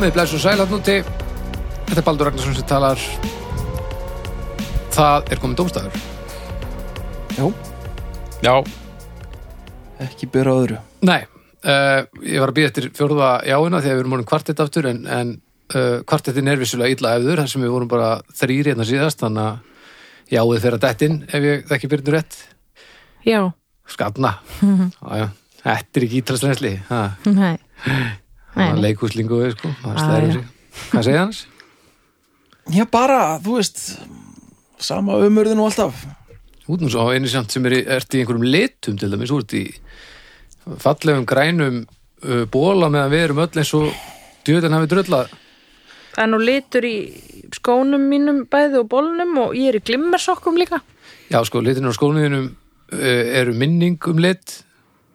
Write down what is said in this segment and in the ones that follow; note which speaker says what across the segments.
Speaker 1: komið blæs og sæl hann úti. Þetta er Baldur Ragnarsson sem talar. Það er komið dómstæður
Speaker 2: Já,
Speaker 3: Já,
Speaker 2: ekki byrja öðru.
Speaker 1: Nei, uh, ég var að býða eftir fjórða jáina þegar við erum orðin kvartett aftur en, en uh, kvartettin er vissulega illa efður þar sem við vorum bara þrýri hérna síðast þannig að jáið fyrir að dettin ef ég þekki byrjum rétt.
Speaker 4: Já,
Speaker 1: já, Þetta er ekki ítalsrensli
Speaker 4: nei.
Speaker 1: Leikúslingu sko,
Speaker 4: Já,
Speaker 1: slæður
Speaker 4: já.
Speaker 1: sig Hvað segja hans?
Speaker 2: Já, bara, þú veist sama umurðin og alltaf
Speaker 1: út nú svo einu samt sem er, ert í einhverjum litum til dæmis, þú ert í fallegum grænum uh, bóla meðan við erum öll eins og djöðan hafi drullað
Speaker 4: Það er nú litur í skónum mínum bæði og bólnum og ég er í glimmersokkum líka.
Speaker 1: já sko, litinir á skónuðinum uh, eru minning um lit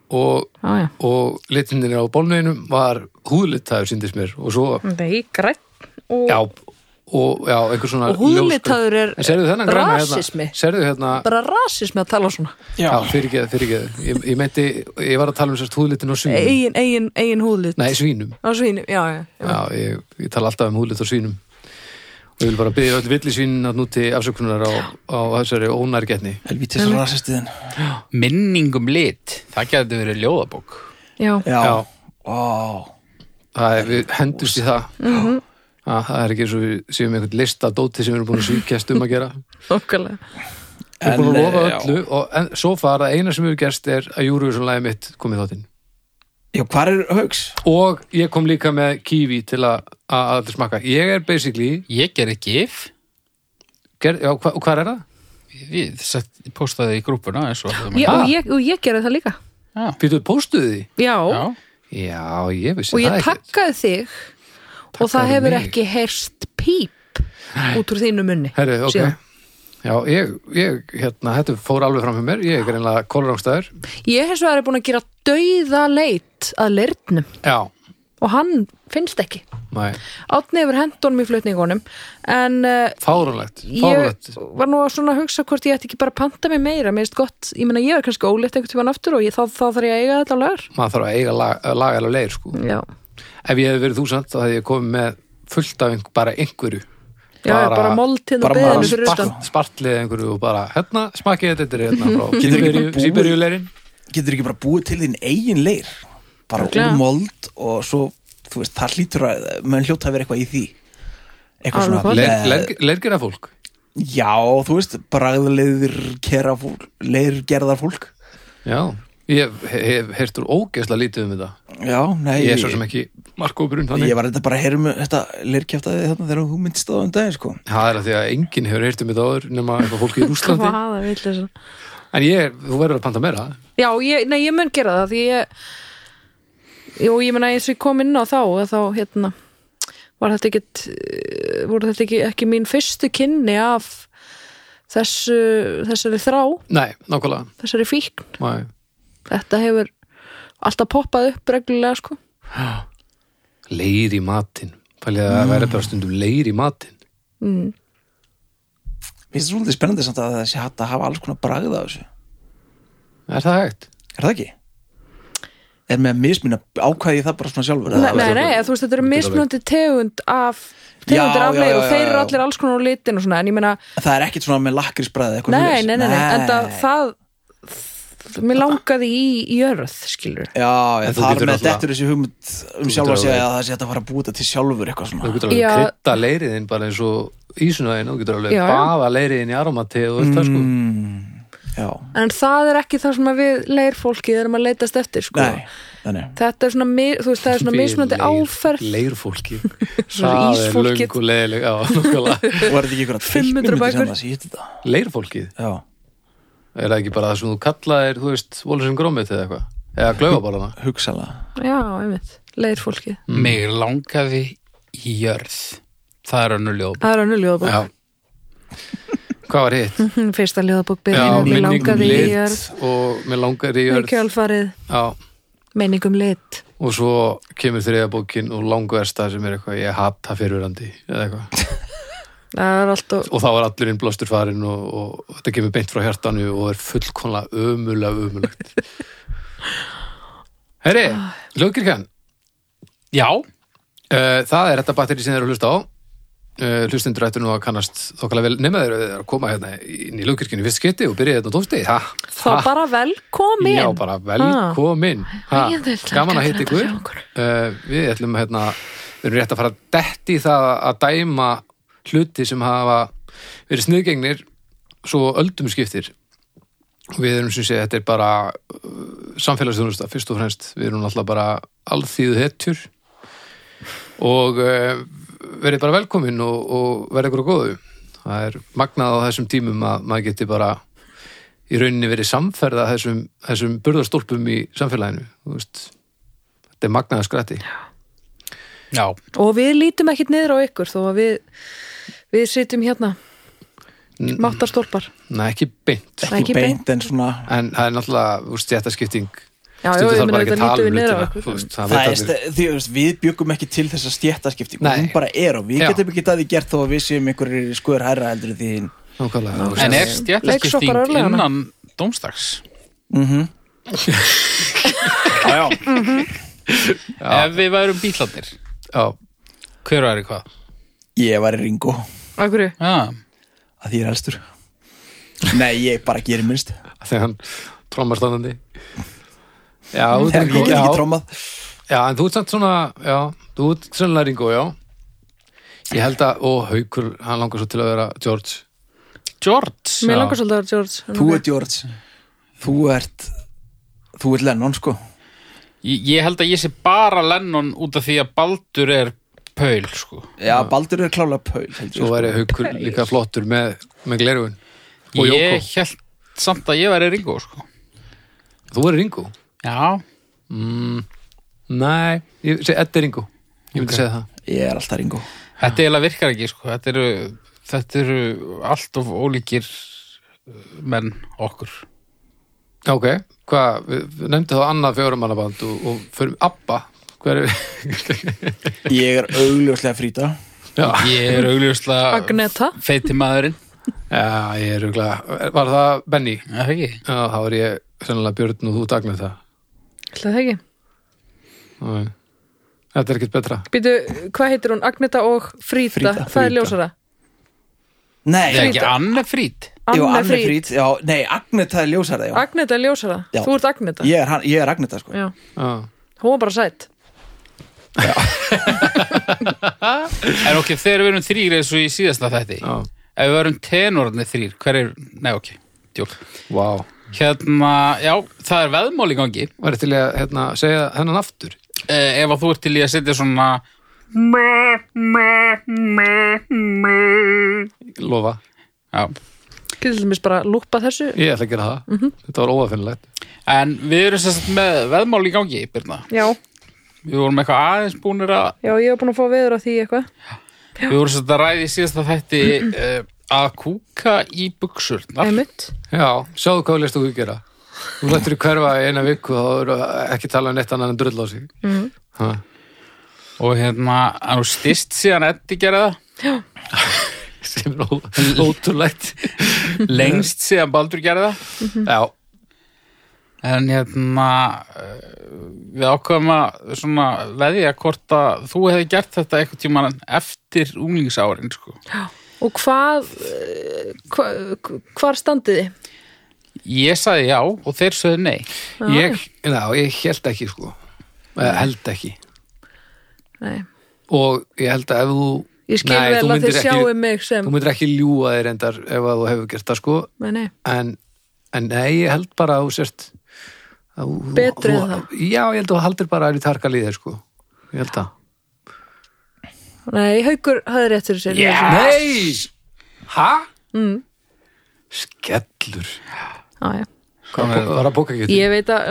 Speaker 1: og,
Speaker 4: já.
Speaker 1: og litinir á bólnuðinum var húðlitaður síndist mér og svo,
Speaker 4: er grætt og
Speaker 1: já og já, einhver svona
Speaker 4: Og húðlitaður er
Speaker 1: en serðu þennan græna
Speaker 4: rasismi.
Speaker 1: hérna serðu hérna,
Speaker 4: bara rasismi að tala svona.
Speaker 1: já, fyrirgeð, fyrirgeð ég, ég meinti, ég var að tala um sérst húðlitin á svínum
Speaker 4: Egin, egin, egin húðlit.
Speaker 1: nei, svínum
Speaker 4: Á svínum, já, já. já.
Speaker 1: Já, ég, ég tala alltaf um húðlit á svínum og ég vil bara byggja öll villisvínin að núti afsökunar á, á þessari ónærgetni
Speaker 2: Helvítis rasistiðin.
Speaker 3: Minningum lit Það gæti verið ljóðabók.
Speaker 4: Já,
Speaker 2: Já,
Speaker 1: Já.
Speaker 2: Ó,
Speaker 1: það er, við hendust í það.
Speaker 4: Mhm.
Speaker 1: að, það er ekki eins og við séum einhvern lista dóti sem við erum búin að svíkjast um að gera.
Speaker 4: Okkarlega.
Speaker 1: við erum búin að lofa
Speaker 2: eh, já.
Speaker 1: öllu og en, svo far að eina sem við gerst er að Júruvísson lagi mitt komið þáttinn
Speaker 2: Já, hvar er haugs?
Speaker 1: og ég kom líka með kífi til að að smakka, ég er basically
Speaker 3: Ég gerði gif
Speaker 1: ger, já, hva, og hvað er það?
Speaker 3: Ég sett, postaði í grúpuna eins og
Speaker 4: Ég,
Speaker 1: Ah.
Speaker 4: og, ég, og ég gerði það líka.
Speaker 1: Býtuðu, póstuðu því?
Speaker 4: Já,
Speaker 3: Já,
Speaker 1: Já, ég vissi
Speaker 4: og ég
Speaker 1: það ekki
Speaker 4: takkaði þig og það hefur
Speaker 1: mig.
Speaker 4: ekki heyrst píp út úr þínu munni.
Speaker 1: Herri, ok
Speaker 4: síðan.
Speaker 1: Já, ég, ég, hérna, þetta fór alveg fram með mér. Ég er greinlega kólrángstæður
Speaker 4: Ég hins vegar er búin að gera dauða leit að leirnum.
Speaker 1: Já,
Speaker 4: og hann finnst ekki.
Speaker 1: næ,
Speaker 4: Átni yfir hendunum í flutningunum en uh,
Speaker 1: fárunlegt
Speaker 4: ég
Speaker 1: Fárunlegt
Speaker 4: var nú að svona hugsa hvort ég ætti ekki bara að panta mig meira, mér finnst gott ég meina ég er kannski ólétt einhvern tímann aftur og ég, þá, þá þarf ég að eiga þetta á lagar.
Speaker 1: Maður þarf að eiga lag, lagalega leir, sko.
Speaker 4: Já,
Speaker 1: Ef ég hefði verið þúsand, þá hefði ég komið með fullt af bara einhverju
Speaker 4: já bara, bara moldtinn og beðinu fyrir utan.
Speaker 1: spart, Spartlið einhverju og bara, hérna, smakið þetta er hérna frá Sýberíuleirin
Speaker 2: Getur ekki bara búið til þín eigin leir? Bara úr mold og svo, þú veist, það hlýtur að menn hljóta að vera eitthvað í því. Eitthvað svona.
Speaker 1: Leir, Leirgerða fólk?
Speaker 2: Já, þú veist, fólk, leirgerðar fólk.
Speaker 1: Já, ég hef, hef heyrt úr ógeðslega lítið um þetta.
Speaker 2: Já, nei.
Speaker 1: Ég er svo sem ekki þannig.
Speaker 2: Ég var þetta bara að heyra um þetta leirkjaftaði þarna þegar þú myndist á um daginn, sko.
Speaker 1: Það er að því að enginn hefur heyrt um þetta áður nema eitthvað fólki í
Speaker 4: vitleysa.
Speaker 1: En ég, þú verður að panta meira.
Speaker 4: Já, ég, nei, ég mun gera það því ég Jú, ég meina eins og ég kom inn á þá að þá, hérna var þetta ekkit eh, voru þetta ekki, ekki mín fyrstu kynni af þessu, þessari þrá.
Speaker 1: Nei, nákvæmlega.
Speaker 4: Þessari fíkn.
Speaker 1: Nei.
Speaker 4: þetta hefur alltaf poppað upp reglulega sko
Speaker 1: Leir í matinn Fælið að það væri bara stundum leir í matinn
Speaker 4: mm.
Speaker 2: Mér finnst það svolítið spennandi samt að það sé hægt að hafa alls konar bragð af þessu
Speaker 1: Er það hægt?
Speaker 2: Er það ekki? Er með mismina ákvæði það bara svona sjálfur?
Speaker 4: Nei, nei, nei, þú veist, þetta eru
Speaker 1: Þetta er
Speaker 4: mismunandi tegund af tegundir af leir og þeir eru allir alls konar á litin og svona, en ég meina,
Speaker 2: Það er ekkit svona með lakrisbræði eitthvað
Speaker 4: nei, nei, nei, nei, en það mér langaði í í jörð, skilur
Speaker 2: Já,
Speaker 1: þú
Speaker 2: er
Speaker 1: getur
Speaker 2: með
Speaker 1: náttúrulega-
Speaker 2: dettur þessi hugmynd um
Speaker 1: Þú
Speaker 2: sjálf að segja að það sé að fara að búa þetta til sjálfur eitthvað
Speaker 1: Þú
Speaker 2: svona
Speaker 1: getur alveg
Speaker 4: Já.
Speaker 1: krydda leiriðin bara eins og ísunæðin Þú getur alveg baða leiriðin í aromati og allt það sko.
Speaker 2: Mm, Já,
Speaker 4: en það er ekki það sem að við leirfólkið erum að leitast eftir, sko.
Speaker 2: Nei, nei, nei.
Speaker 4: Þetta er svona, þú veist, það er svona mismunandi áferð.
Speaker 1: Leirfólki
Speaker 4: Svona
Speaker 1: Það er
Speaker 4: ísfólkið.
Speaker 1: löng og leðileg Já,
Speaker 2: Og er þetta ekki einhverja
Speaker 4: 500
Speaker 2: teiknumyndir
Speaker 4: bækur.
Speaker 1: Leirfólkið?
Speaker 2: Já,
Speaker 1: Er það ekki bara það sem þú kallaðir, þú veist, Vólusum grómið eða eitthvað? Eða glaufabarana?
Speaker 2: hugsalega
Speaker 4: já, einmitt, leirfólkið
Speaker 3: mig langaði í jörð. Það er önnur ljóð
Speaker 4: það er önnur ljóðabók.
Speaker 1: Já. Hvað var hitt?
Speaker 4: fyrsta ljóðabók
Speaker 1: Já,
Speaker 4: byrðinu, mér langaði í jörð.
Speaker 1: og mér langaði í
Speaker 4: í
Speaker 1: jörð
Speaker 4: kjálfarið,
Speaker 1: Já,
Speaker 4: meiningum lit.
Speaker 1: Og svo kemur þriða bókin og langversta sem er eitthvað ég hata fyrirverandi eða eitthvað
Speaker 4: alltaf,
Speaker 1: og þá var allur inn blástur farin og, og þetta kemur beint frá hjartanu og er fullkonlega ömulega ömulegt Herri, Ljókirkjan
Speaker 3: Já,
Speaker 1: Uh, það er þetta batteri sem þeir eru að hlusta á. Uh, hlustundur ættu nú að kannast þokkalega vel nema þeir að koma hérna inn í lúkirkjunni fyrst skipti og byrja hérna á ha,
Speaker 4: Þá bara velkomin.
Speaker 1: Já, bara velkomin. Gaman að hitta ykkur. uh, Við ætlum hérna við erum rétt að fara að detti það að dæma hluti sem hafa verið sniðgengnir svo öldum skiptir. Og við erum sem sé þetta er bara uh, samfélagsþjónusta fyrst og fremst, við erum alltaf bara alþýðu hetjur og uh, verið bara velkomin og, og verið á góðu. Það er magnað á þessum tímum að maður geti bara í rauninni verið samferða þessum, þessum burðarstólpum í samfélaginu. Þetta er magnaða skrætti
Speaker 3: Já,
Speaker 4: Og við lítum ekkit niður á ykkur þó að við, við sitjum hérna. Máttarstólpar.
Speaker 1: Nei, ekki beint
Speaker 2: ekki
Speaker 4: ekki
Speaker 2: beint en svona
Speaker 1: en það er náttúrulega, þú veist, stjættaskipting
Speaker 4: Já, já, ég
Speaker 1: þarf
Speaker 4: meina
Speaker 1: bara ekki
Speaker 4: þetta
Speaker 1: að tala
Speaker 4: lítum
Speaker 1: um
Speaker 4: við
Speaker 1: veist, það
Speaker 2: það er, þú veist, við byggum ekki til þessa stjættaskiptingu
Speaker 1: Nei.
Speaker 2: hún bara er og við
Speaker 1: Já.
Speaker 2: getum ekki að því gert þó að við séum einhverjir skoður hærra heldur en því
Speaker 1: nákvæmlega.
Speaker 3: En er stjættaskipting innan dómstags?
Speaker 2: mm
Speaker 3: Já, Ef við værum bílarnir,
Speaker 1: Já,
Speaker 3: hver væri hvað?
Speaker 2: ég var í Ringo
Speaker 4: Akkur,
Speaker 3: Já,
Speaker 2: að því ég er elstur. Nei, ég bara gerir minnst.
Speaker 1: Þegar hann trommar standandi. Já, þú já,
Speaker 2: ekki trómað
Speaker 1: já, en þú ert samt svona já, þú ert sennilega Ringo, já. Ég held að, ó, Haukur hann langar svo til að vera George.
Speaker 3: George?
Speaker 4: Mér langar svolítið að vera George
Speaker 2: þú ert George. Þú ert þú ert Lennon sko.
Speaker 3: Ég, ég held að ég sé bara Lennon út af því að Baldur er Paul, sko.
Speaker 2: já, Baldur er klálega Paul held ég,
Speaker 1: Svo
Speaker 2: sko.
Speaker 1: væri Haukur líka flottur með, með glerugun og
Speaker 3: Ég
Speaker 1: Jóko
Speaker 3: held samt að ég væri Ringo, sko.
Speaker 1: Þú er Ringo?
Speaker 3: Já,
Speaker 1: Mm, nei, ég segi Eddi Ringo Ég myndi segja það
Speaker 2: ég er alltaf Ringo
Speaker 3: þetta eiginlega virkar ekki, sko. Þetta eru, þetta eru allt of ólíkir uh, menn okkur.
Speaker 1: Ok, hvað, við, nefndi þá annað fjórumannaband og, og fyrir Abba Hver er
Speaker 2: ég er augljóslega frýta
Speaker 1: Já,
Speaker 3: Ég er augljóslega
Speaker 4: Agneta
Speaker 3: feiti maðurinn.
Speaker 1: já ég er umglega Var það Benny?
Speaker 3: Er Það ekki?
Speaker 1: Já, þá var ég sennilega Björn og þú dagnir það
Speaker 4: það ekki
Speaker 1: Nei. Þetta er ekkert betra
Speaker 4: Býtu, hvað heitir hún? Agneta og Fríta, það er
Speaker 2: Fríta.
Speaker 4: ljósara
Speaker 2: nei,
Speaker 3: Það er ekki. Anne Frít.
Speaker 2: Jú,
Speaker 4: Anne
Speaker 2: Frýt, já, nei, Agneta er ljósara, já.
Speaker 4: Agneta er ljósara,
Speaker 2: Já.
Speaker 4: þú ert Agneta
Speaker 2: Ég er, ég er Agneta, sko.
Speaker 4: Já,
Speaker 1: Já,
Speaker 4: hún var bara sætt
Speaker 3: En ok, þegar við erum þrýr eins og í síðasta þætti.
Speaker 1: já,
Speaker 3: Ef við erum tenorarnir þrýr, hver er... Nei, ok, djók.
Speaker 1: vá.
Speaker 3: Hérna, já, það er veðmál í gangi.
Speaker 1: Væri til að hérna, segja hennan aftur?
Speaker 3: Eh, ef að þú ert til í að setja svona...
Speaker 1: Lofa,
Speaker 3: Já,
Speaker 4: Getur til mér bara að lúpa þessu?
Speaker 1: Ég ætla að gera það. Þetta var óafinnlegt
Speaker 3: en við erum sérst með veðmál í gangi, Birna.
Speaker 4: Já,
Speaker 3: Við vorum eitthvað aðeins búinir að...
Speaker 4: já, ég hef búin að fá veður á því eitthvað
Speaker 3: Við vorum sérst að ræði í síðasta þætti uh, að kúka í buksurnar.
Speaker 4: Einmitt
Speaker 1: Já, sjáðu hvað leist þú gera Þú lættur í hverfa í eina viku og þá eru ekki tala um neitt annað en drull á sig
Speaker 4: Mhm.
Speaker 1: Ha.
Speaker 3: Og hérna, hann var stist síðan Eddi gerði það.
Speaker 1: sem er ótrúlegt
Speaker 3: Lengst síðan Baldur gerði það.
Speaker 1: Já,
Speaker 3: En hérna, uh, við ákveðum að svona veðja hvort að þú hefði gert þetta eitthvað tímann eftir unglingsárin, sko.
Speaker 4: Og hvað eh, hva, hvar standið þið?
Speaker 3: Ég sagði já og þeir sögðu nei.
Speaker 1: ég, já, ég held ekki sko. Eða held ekki.
Speaker 4: Nei,
Speaker 1: og ég held að ef þú
Speaker 4: ég skil
Speaker 1: Nei, þú
Speaker 4: vel að
Speaker 1: myndir
Speaker 4: þið sjáu mig sem
Speaker 1: þú myndir ekki ljúga þér endar ef að þú hefur gert það sko.
Speaker 4: Nei, nei,
Speaker 1: en, en nei, ég held bara að þú þú-
Speaker 4: Betri en það.
Speaker 1: Já, ég held að þú haldir bara að við tarka líðir sko Ég held að
Speaker 4: nei, haukur hafði rétt fyrir sér
Speaker 3: Yes!
Speaker 1: Nei! Hæ?
Speaker 4: mm,
Speaker 1: Skellur
Speaker 4: á, já.
Speaker 1: Hvað var að bóka ekki
Speaker 4: Ég veit að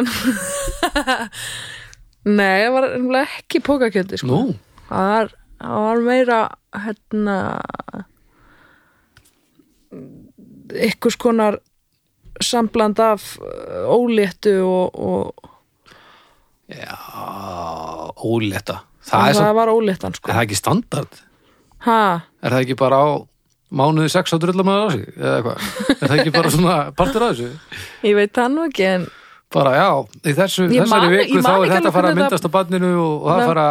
Speaker 4: Nei, það var ekki pókakjöndi sko.
Speaker 1: Nú,
Speaker 4: það, var, það var meira hérna ykkurs konar sambland af uh, óléttu og, og
Speaker 1: já, ólétta Það er,
Speaker 4: það
Speaker 1: samt,
Speaker 4: var óléttan
Speaker 1: er
Speaker 4: sko.
Speaker 1: það ekki standard?
Speaker 4: ha,
Speaker 1: Er það ekki bara á mánuði sex á drullamæður á sig? Eða eitthvað? Er það ekki bara svona partur af þessu?
Speaker 4: ég veit það nú ekki en
Speaker 1: Bara já, í þessu,
Speaker 4: Ég
Speaker 1: þessari
Speaker 4: man-
Speaker 1: viku þá
Speaker 4: man
Speaker 1: er þetta að fara að myndast á barninu og, það
Speaker 4: Nei.
Speaker 1: fara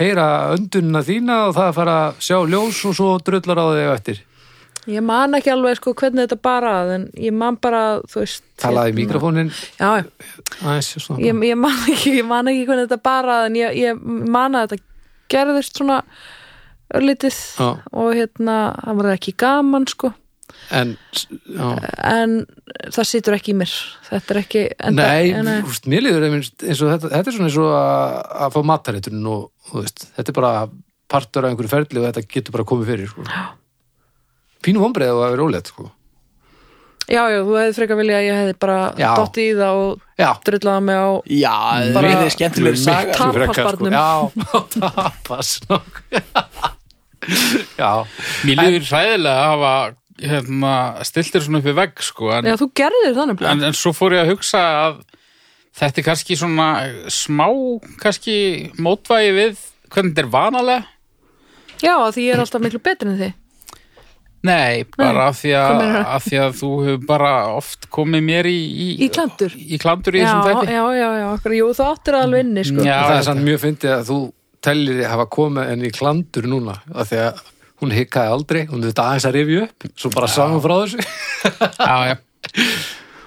Speaker 1: heyra öndunina þína og það að fara að sjá ljós og svo drullar á þig á eftir
Speaker 4: Ég man ekki alveg sko hvernig þetta bara en ég man bara, þú veist
Speaker 1: talaði í
Speaker 4: hérna-
Speaker 1: mikrofónin
Speaker 4: Já, já.
Speaker 1: aðeins svona.
Speaker 4: ég, ég, man ekki, ég man ekki hvernig þetta bara en ég, ég man að þetta gerðist svona örlítið
Speaker 1: Já.
Speaker 4: og hérna, það var ekki gaman sko
Speaker 1: en já,
Speaker 4: en það situr ekki í mér þetta er ekki enda,
Speaker 1: nei,
Speaker 4: nei.
Speaker 1: úst, mér líður einmitt eins og þetta, þetta er svona eins og að, að fá matarétturinn og veist, þetta er bara partur af einhverju ferli og þetta getur bara komið fyrir sko. pínu vombreið og að vera ólétt sko.
Speaker 4: Já, já, þú hefði frekar vilja að ég hefði bara
Speaker 1: Já.
Speaker 4: dott í það og
Speaker 1: já,
Speaker 4: drullaði mig á
Speaker 2: Já, það er skemmtileg saga sko.
Speaker 4: Tapasbarnum.
Speaker 1: já, tapas já,
Speaker 3: Mér líður hræðilega að hafa hérna, stiltir svona upp í vegg sko, en,
Speaker 4: Já, þú gerðir þannig
Speaker 3: en, en svo fór ég að hugsa að þetta er kannski svona smá kannski mótvægi við hvernig þetta er vanalega
Speaker 4: Já, því ég er alltaf miklu betri en þið
Speaker 3: Nei, bara af því, að, því að þú hefur bara oft komið mér í í,
Speaker 4: Í klandur?
Speaker 3: í, klandur í
Speaker 4: Já,
Speaker 3: þessum þætti
Speaker 4: já, já, já, okkur, jú, það alveg inni sko.
Speaker 3: Já,
Speaker 1: það er samt mjög fyndið að þú tellir þið hafa komið henni í klandur núna af því að hún hikkaði aldrei hún er þetta aðeins að rifja upp svo bara saman frá þessu
Speaker 3: já, já.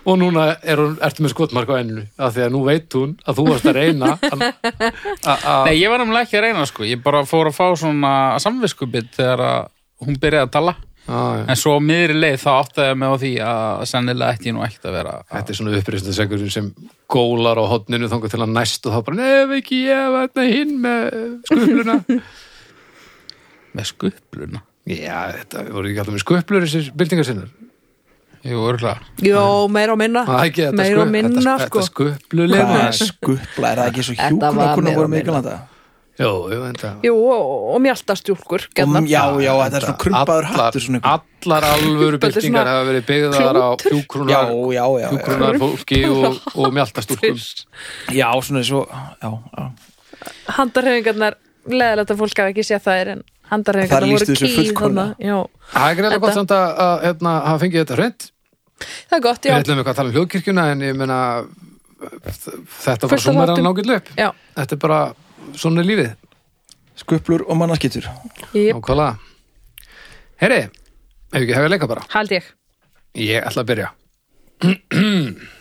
Speaker 1: og núna er hún, ertu með skotmark á enninu af því að nú veit hún að þú varst að reyna að- að að-
Speaker 3: Nei, ég var nefnilega ekki að reyna sko. ég bara fór að fá svona samviskubit þegar að hún byrjaði að tala
Speaker 1: Já.
Speaker 3: en svo miðri leið þá áttaði ég mig á því að sennilega ætti ég nú ekkert að vera að...
Speaker 1: Þetta er svona uppreistasegurinn sem gólar á hotninu þangar til að næst og þá bara nef ekki ég þetta hinn með skupluna
Speaker 3: með skupluna
Speaker 1: Já, þetta voru ekki alltaf með skuplur þessir byltingarsinnar
Speaker 3: Jú, örgulega
Speaker 4: Jó, meira og minna.
Speaker 1: Það er ekki þetta,
Speaker 4: Meira og minna,
Speaker 1: þetta,
Speaker 4: sko.
Speaker 1: þetta skupluleg
Speaker 2: Hvað er skupla, er það ekki svo hjúkuna kuna
Speaker 4: meira
Speaker 2: voru
Speaker 4: og minna.
Speaker 1: Jú, jú,
Speaker 4: Jú, og, og mjáltastjúlkur gerðnar.
Speaker 2: Já, já, þetta er svona krumpaður
Speaker 1: allar,
Speaker 2: hattur svona ykkur.
Speaker 1: allar alvöru
Speaker 4: svona
Speaker 1: hafa verið byggðar á
Speaker 4: klútur.
Speaker 2: Já,
Speaker 1: hjúkrunar fólki og, og mjaltastúlkum
Speaker 2: Já, svona svo.
Speaker 4: Handarhefingarnar leðilegt að fólk hafa ekki séð það er en handarhefingarnar voru
Speaker 2: þessu
Speaker 4: ký
Speaker 2: fullkomlega.
Speaker 4: þarna. Já,
Speaker 1: Það er greiðlega gott samt að, að hérna, hafa fengið þetta hreint
Speaker 4: það er gott,
Speaker 1: Við
Speaker 4: já
Speaker 1: ætlum eitthvað að tala um hljóðkirkjuna en ég meina þetta var upp
Speaker 4: Já,
Speaker 1: Þetta er bara, svona er lífið?
Speaker 2: Skuplur og mannaskittur.
Speaker 4: ég
Speaker 1: Nákvæmlega. Herri, ef ekki hefur leika bara?
Speaker 4: Held ég.
Speaker 1: Ég ætla að byrja.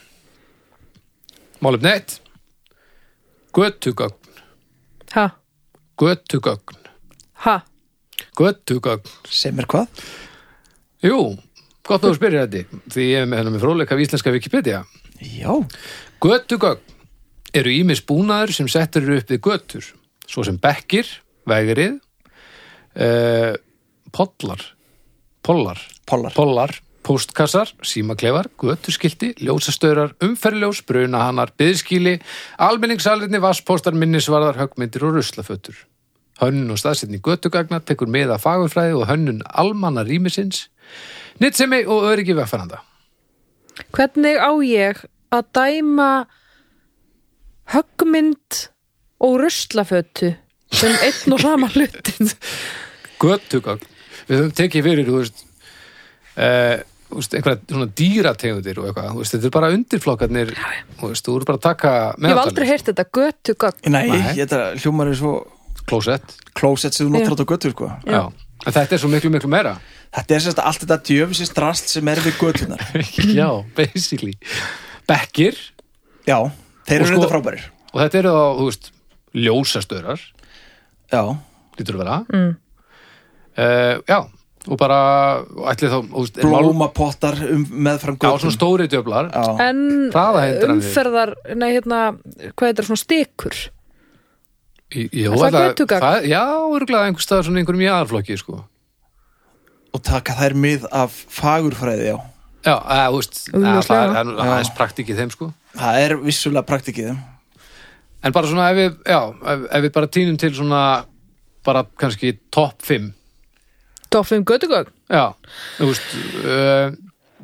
Speaker 1: Málum neitt Götugögn.
Speaker 4: Ha,
Speaker 1: Götugögn.
Speaker 4: Ha,
Speaker 1: Götugögn.
Speaker 2: Sem er hvað?
Speaker 1: Jú, gott að þú spyrir þetta Því ég er með með fróðleika af íslenska Wikipedia.
Speaker 2: Já,
Speaker 1: Götugögn eru ímis búnaður sem settur eru upp við götur svo sem bekkir, vegrið uh, pollar pollar,
Speaker 2: pollar.
Speaker 1: pollar póstkassar, símaklefar, göturskilti ljósastöðrar, umferðljós, brunahannar byðskíli, almenningssalinni vasspóstar, minnisvarðar, höggmyndir og ruslafötur hönnun og staðsetning götugagna tekur með að fagurfræði og hönnun almanna rýmisins nýttsemi og öryggi vegfæranda
Speaker 4: Hvernig á ég að dæma höggmynd og ruslafötu sem einn og sama hlutin
Speaker 1: göttugagn við höfum tekið fyrir þú veist, uh, þú veist einhverja svona dýrategundir og eitthvað. Veist, þetta er bara undirflokkarnir þú veist, þú eru bara að taka
Speaker 4: Ég hef aldrei heyrt þetta, götu gögn
Speaker 2: Nei,
Speaker 1: Nei.
Speaker 2: þetta hljómar er svo
Speaker 1: klósett
Speaker 2: klósett sem þú notar
Speaker 4: Já.
Speaker 2: át á göttur, sko.
Speaker 1: já. en þetta er svo miklu miklu meira.
Speaker 2: Þetta er sérst allt þetta djöfisins drast sem er við göttunar.
Speaker 1: já, basically. Bekkir.
Speaker 2: Já, þeir eru
Speaker 1: sko-
Speaker 2: reynda frábærir.
Speaker 1: og þetta eru þá, þú veist, ljósastöðrar
Speaker 2: Já,
Speaker 1: lítur að vera mm. já, og bara þá, þú veist, er
Speaker 2: blómapottar um, meðfram
Speaker 1: já,
Speaker 2: göttum.
Speaker 1: svona stóri djöflar
Speaker 2: Já,
Speaker 4: En umferðar, nei hérna hvað heitir það, svona stikur
Speaker 1: Í- Jú,
Speaker 4: Er það
Speaker 1: þetta-
Speaker 4: götugagn?
Speaker 1: það- Já, örgulega einhver staðar svona einhverjum jáðarflokki, sko
Speaker 2: og taka þær mið af fagurfræði, já.
Speaker 1: Já, þú veist, það er- er
Speaker 2: Já.
Speaker 1: praktikið þeim, sko
Speaker 2: Það er vissulega praktikið.
Speaker 1: En bara svona ef við, já, ef, ef við bara týnum til svona bara kannski topp 5
Speaker 4: Toffum götu gögn
Speaker 1: Já, þú veist uh,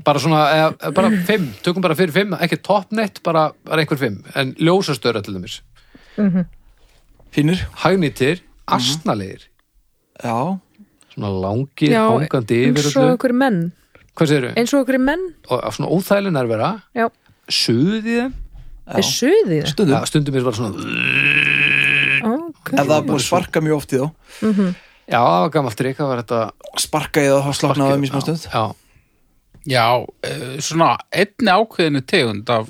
Speaker 1: bara svona, eða, bara 5 tökum bara fyrir 5, ekki topp neitt bara, bara einhver 5, en ljósastöra til dæmis.
Speaker 2: Finnur?
Speaker 1: hagnýtir, asnalegir.
Speaker 2: Já.
Speaker 1: svona langir, hangandi yfir
Speaker 4: eins og einhverjir menn. Eins og einhverjir menn.
Speaker 1: Og svona óþægileg nærvera.
Speaker 4: Já,
Speaker 1: suðið þeim,
Speaker 4: er suðið
Speaker 2: Stundum.
Speaker 1: ja, stundum er bara svona
Speaker 4: ok.
Speaker 2: Ef það er búið að sparka mjög oft í þá.
Speaker 1: Já, það var gammalt trikk, það var þetta
Speaker 2: sparka í það og sloknaði um í smá stund?
Speaker 1: Já,
Speaker 3: Já, eh, svona einni ákveðinu tegund af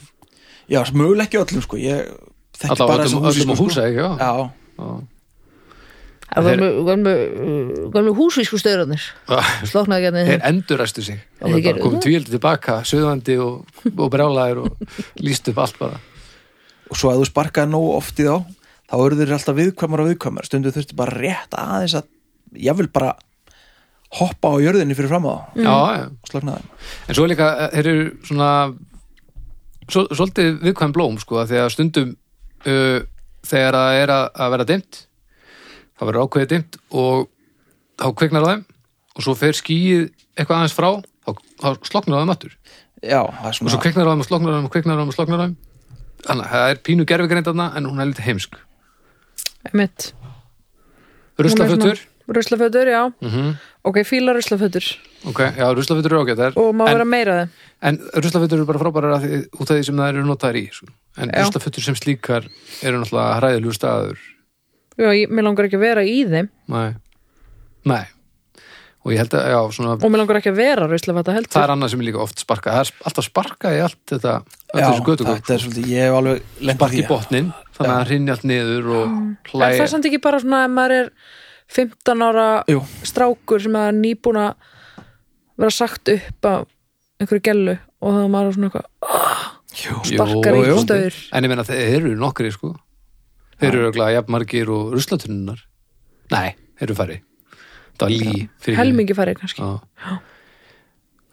Speaker 2: já, möguleg ekki öllum sko. Ég þekki bara húsi
Speaker 1: öllum á
Speaker 2: sko.
Speaker 1: húsa, ekki? Já.
Speaker 2: já,
Speaker 4: Það var með, húsvísku stöðrarnir. Sloknaði gætni
Speaker 1: Þeir sig.
Speaker 4: Þeir
Speaker 1: bara komið
Speaker 4: það?
Speaker 1: tvíaldi tilbaka, söðandi og, og brjálæðir og líst upp allt bara.
Speaker 2: Og svo að þú sparkaði nógu oft í þá þá eru þeir alltaf viðkvæmar og viðkvæmar. Stundu þurfti bara rétt aðeins að ég vil bara hoppa á jörðinni fyrir fram á það
Speaker 1: Já, já,
Speaker 2: og sloknaði
Speaker 1: en svo líka eh, þeir eru svona svo, svolítið viðkvæm blóm sko, af því að stundum uh, þegar það er að, vera dimmt það verður ákveðið dimmt og þá kviknar þeim og svo fer skýið eitthvað aðeins frá þá, þá sloknar
Speaker 2: það er
Speaker 1: og svo kviknar á þeim og sloknar á þeim og kviknar á þeim og sloknar á þeim þannig að það er pínu gerfigreind þarna en hún er lítið heimsk.
Speaker 4: Mitt
Speaker 1: ruslafötur.
Speaker 4: Ruslafötur, já.
Speaker 1: Mm
Speaker 4: Ok, fíla ruslafötur.
Speaker 1: Ok, já, ruslafötur eru ágættar
Speaker 4: Og má vera meira þeim.
Speaker 1: en ruslafötur eru bara frábærar að því, út af því sem það eru notaðar í sko. en ruslafötur sem slíkar eru náttúrulega hræðilegu staður
Speaker 4: Já, ég, mér langar ekki að vera í þeim.
Speaker 1: Nei, nei. Og ég held að, já, svona
Speaker 4: Og mér langar ekki að vera ruslaföta heldur.
Speaker 1: Það er annað sem er líka oft sparkað það er alltaf sparkað í allt þetta
Speaker 2: já, þetta er svolítið, ég hef alveg
Speaker 1: spark í botnin, þannig að það hrinni allt niður og
Speaker 4: Er
Speaker 1: hlæja.
Speaker 4: Það samt ekki bara svona ef maður er 15 ára
Speaker 2: Jú.
Speaker 4: strákur sem er nýbúin að vera sagt upp af einhverju gellu og það maður er svona eitthvað sparkar í stöður
Speaker 1: En ég meina þeir eru nokkri sko Þeir eru örugglega jafn margir og ruslatunnunar Nei, þeir eru færri. Það var lí fyrir
Speaker 4: helmingi færri kannski.
Speaker 1: Já.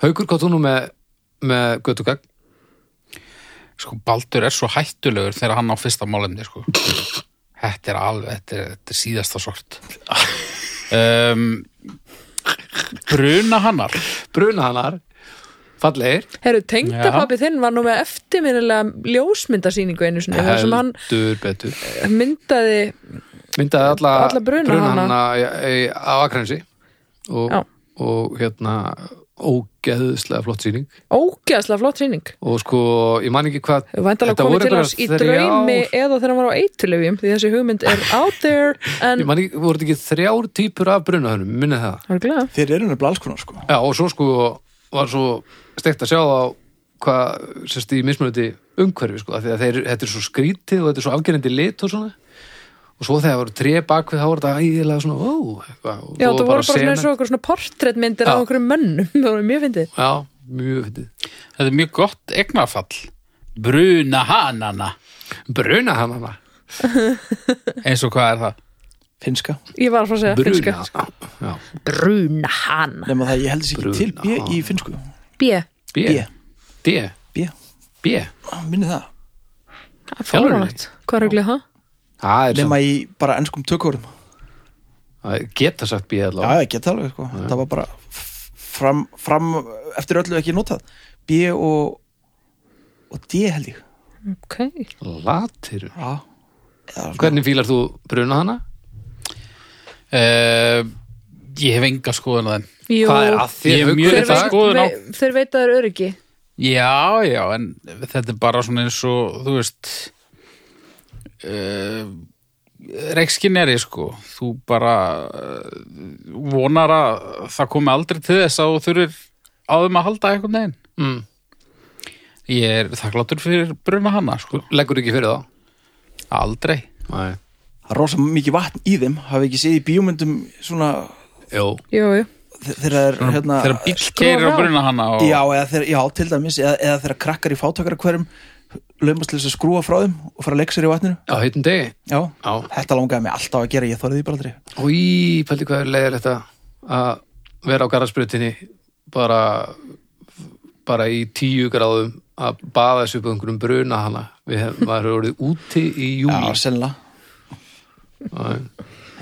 Speaker 1: Haukur, hvað þú nú með með göttugagn?
Speaker 3: sko, Baldur er svo hættulegur þegar hann á fyrsta málefni sko. þetta er alveg þetta er, þetta er síðasta sort. Um, Bruna hannar
Speaker 1: Brunahanar Fallegir.
Speaker 4: Herru, tengdapappi þinn var nú með eftirminnilega ljósmyndasýningu einu sinni þar sem hann
Speaker 1: Heldur betur.
Speaker 4: myndaði
Speaker 1: Myndaði alla,
Speaker 4: Alla brunahana.
Speaker 1: í, í, á Akransi og, og hérna ógeðslega flott sýning.
Speaker 4: Ógeðslega flott sýning.
Speaker 1: Og sko, ég man ekki hvað
Speaker 4: Væntalega
Speaker 1: Þetta
Speaker 4: komið til hans í draumi eða þegar hann var á eiturlefjum því þessi hugmynd er out there en
Speaker 1: Ég man ekki, voru þetta ekki þrjár típur af brunahönum, minnið það?
Speaker 4: Það er glæða
Speaker 2: þeir eru nefnilega alls konar sko.
Speaker 1: Já, og svo sko var svo steikt að sjá á hvað, sérst í mismunandi umhverfi sko, af því að þeir, þetta er svo skrítið og þetta er svo afgerandi lit og svona. Og svo þegar voru tré bakvið þá voru þetta ægilega svona, ó, eitthvað
Speaker 4: Já, það voru bara svona og okkur svona portréttmyndir af
Speaker 1: Já.
Speaker 4: okkur mönnum, það voru mjög fyndið.
Speaker 1: Já, mjög fyndið.
Speaker 3: Þetta er mjög gott egnafall Bruna hanana
Speaker 1: Bruna hann hana
Speaker 3: eins og hvað er það?
Speaker 2: Finska
Speaker 4: Ég var að fara að segja
Speaker 1: Bruna,
Speaker 4: finska
Speaker 1: já,
Speaker 4: Bruna hann
Speaker 2: nema það ég held þessi ekki til B í finsku
Speaker 4: B,
Speaker 1: B, D,
Speaker 2: B,
Speaker 1: B.
Speaker 2: Minni það.
Speaker 4: Það er fáránlegt. Hvað auðvitað það?
Speaker 2: Nema
Speaker 1: samt,
Speaker 2: í bara ennskum
Speaker 1: er geta sagt B
Speaker 2: já,
Speaker 1: allavega
Speaker 2: ég get það alveg sko. Það var bara fram, fram eftir öllu ekki notað. B og og D held ég.
Speaker 4: Ok,
Speaker 1: Latir
Speaker 2: já, já
Speaker 1: Hvernig fílar þú bruna hana?
Speaker 3: Uh, ég hef enga skoðun á þeim.
Speaker 4: Jú,
Speaker 1: Hvað er að
Speaker 3: Ég
Speaker 1: þér
Speaker 3: er mjög
Speaker 4: þeir,
Speaker 3: þetta
Speaker 1: dag?
Speaker 4: veit,
Speaker 3: skoðun á-
Speaker 4: þeir veit að það er öryggi?
Speaker 3: Já, já, en þetta er bara svona eins og, þú veist uh, reikskinneri, sko. Þú bara uh, vonar að það komi aldrei til þess að þú þurfir á þeim að halda einhvern veginn.
Speaker 1: Mm.
Speaker 3: Ég er þakkláttur fyrir bruna hana, sko.
Speaker 1: Leggur ekki fyrir þá?
Speaker 3: Aldrei.
Speaker 1: Nei
Speaker 2: er rosa mikið vatn í þeim hafi ekki séð í bíómyndum svona
Speaker 4: Jú, jú,
Speaker 2: þe- þegar er hérna
Speaker 3: bíl keirir á bruna hana og,
Speaker 2: já, eða þegar, já, til dæmis eða, eða þegar krakkar í fátakara hverjum laumast til þess að skrúa frá þeim og fara að leika sér í vatninu.
Speaker 1: Á heitum degi?
Speaker 2: Já,
Speaker 1: Já
Speaker 2: þetta langaði mig alltaf að gera, ég þorði því bara aldrei.
Speaker 1: Í, pældi hvað er leiðilegt að að vera á garðsprutinni bara bara í tíu gráðum að baða þessu upp á einhverjum bruna hana. Við hefum maður orðið úti í
Speaker 2: já,
Speaker 1: júli
Speaker 2: sennilega,
Speaker 1: Já.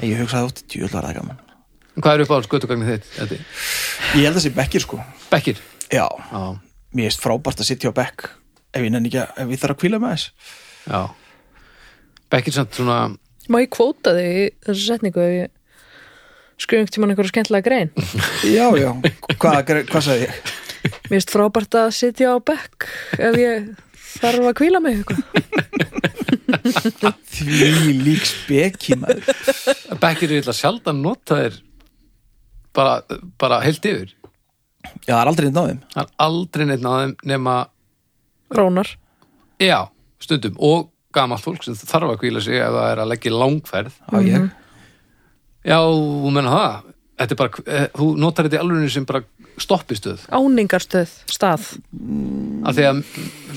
Speaker 2: Ég hugsaði út djúvel var það gaman.
Speaker 1: Hvað er upp á skötugagnið þitt? Eddi?
Speaker 2: ég held að sé bekkir sko.
Speaker 1: Bekkir?
Speaker 2: já,
Speaker 1: Já,
Speaker 2: mér er frábært að sitja á bekk ef ég nenni ekki að, ef ég þarf að kvíla með þess
Speaker 1: já. Bekkir samt svona
Speaker 4: má ég kvóta þig í þessu setningu ef ég skrifa einhvern tímann einhverja skemmtilega grein?
Speaker 2: Já, já, hvað, hvað sagði ég?
Speaker 4: Mér finnst frábært að sitja á bekk ef ég þarf að kvíla mig eitthvað?
Speaker 2: Því lík speki maður.
Speaker 1: Bekkir er illa sjaldan notaðir bara, bara heilt yfir.
Speaker 2: Já, það er aldrei á þeim.
Speaker 1: Það er aldrei neitt þeim nema
Speaker 4: Rónar.
Speaker 1: Já, stundum. Og gamalt fólk sem þarf að kvíla sig ef það er að leggja langferð.
Speaker 2: Já, ég?
Speaker 1: Já, þú menna það. Þetta er bara, eh, þú notar þetta í alveg sem bara stoppistöð?
Speaker 4: Áningarstöð, stað.
Speaker 1: Af því að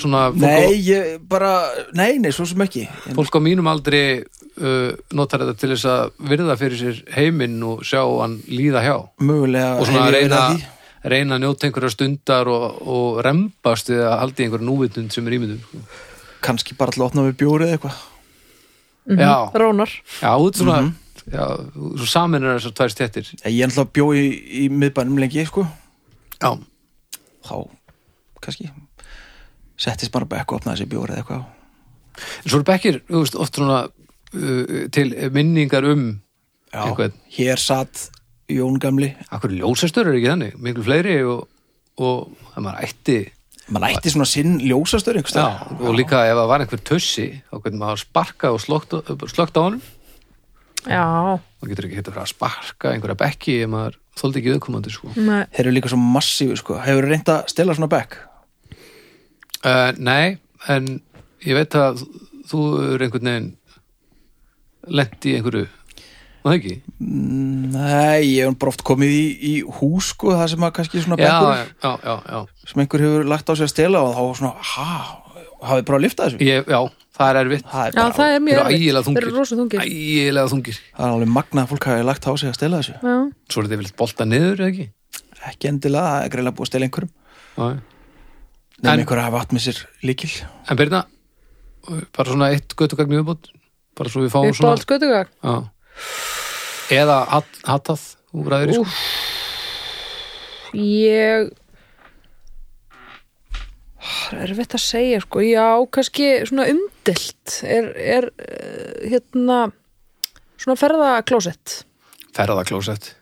Speaker 1: svona
Speaker 2: Nei, ég bara, nei, nei, svo sem ekki.
Speaker 1: Fólk á mínum aldri uh, notar þetta til þess að virða fyrir sér heiminn og sjá hann líða hjá.
Speaker 2: Mögulega
Speaker 1: og svona reyna,
Speaker 2: að
Speaker 1: reyna að njóta einhverja stundar og, og rembast við að haldi einhverja núvitund sem er ímyndum sko.
Speaker 2: Kannski bara til að opna við bjóri eða eitthvað.
Speaker 1: Já,
Speaker 4: Rónar.
Speaker 1: Já, út svona já, svo samin er þessar tvær stettir
Speaker 2: Ég er alltaf bjó í, í miðbænum lengi, sko
Speaker 1: já,
Speaker 2: Þá, kannski Settist bara bekk og opnaði þessi bjóri eða eitthvað.
Speaker 1: En svo er bekkir þú veist, oft svona uh, til minningar um
Speaker 2: Já,
Speaker 1: Einhvern.
Speaker 2: hér satt Jón Gamli.
Speaker 1: Akkur ljósastur er ekki þannig, miklu fleiri og, og það maður ætti
Speaker 2: Man ætti svona sinn ljósastur einhvers
Speaker 1: já, og líka ef það var einhver tussi þá getur maður sparka og slögt, slögt á honum.
Speaker 4: Já,
Speaker 1: maður getur ekki hitt að fara að sparka einhverja bekki ef maður þóldi ekki auðkomandi sko.
Speaker 4: nei,
Speaker 2: Þeir eru líka svo massífi, sko Hefur reynd að stela svona bekk?
Speaker 1: uh, nei, en ég veit að þú er einhvern veginn lent í einhverju það ekki?
Speaker 2: Nei, ég hef bara oft komið í, í hús, sko Það sem að kannski svona
Speaker 1: Já,
Speaker 2: bekkur
Speaker 1: já, já, já.
Speaker 2: sem einhver hefur lagt á sig að stela og þá var svona, ha, hafið bara að lifta þessu?
Speaker 1: Ég, já, það er erfitt.
Speaker 2: Það er
Speaker 4: já
Speaker 2: bara,
Speaker 4: það er
Speaker 1: Þeir
Speaker 4: mjög
Speaker 1: eru ægilega
Speaker 4: Þeir
Speaker 1: þungir
Speaker 4: eru rosa þungir.
Speaker 1: Ægilega þungir.
Speaker 2: Það er alveg magnað að fólk hafi lagt á sig að stela þessu.
Speaker 4: Já,
Speaker 1: Svo er þetta vilt bolta niður, eða ekki?
Speaker 2: Ekki endilega, það er greiðlega búið að stela einhverjum.
Speaker 1: Já,
Speaker 2: Nefnir
Speaker 1: En-
Speaker 2: einhver hafa átt með sér líkil
Speaker 1: En Birna, bara svona eitt göttugagn viðbót? Bara svo við fáum svona
Speaker 4: uppáhalds göttugag
Speaker 1: já. Eða hat, hattað úr ræðir sko.
Speaker 4: Ég Það er erfitt að segja sko, já, kannski svona umdilt er, er eh, hérna svona ferðaklósett.
Speaker 1: Ferðaklósett.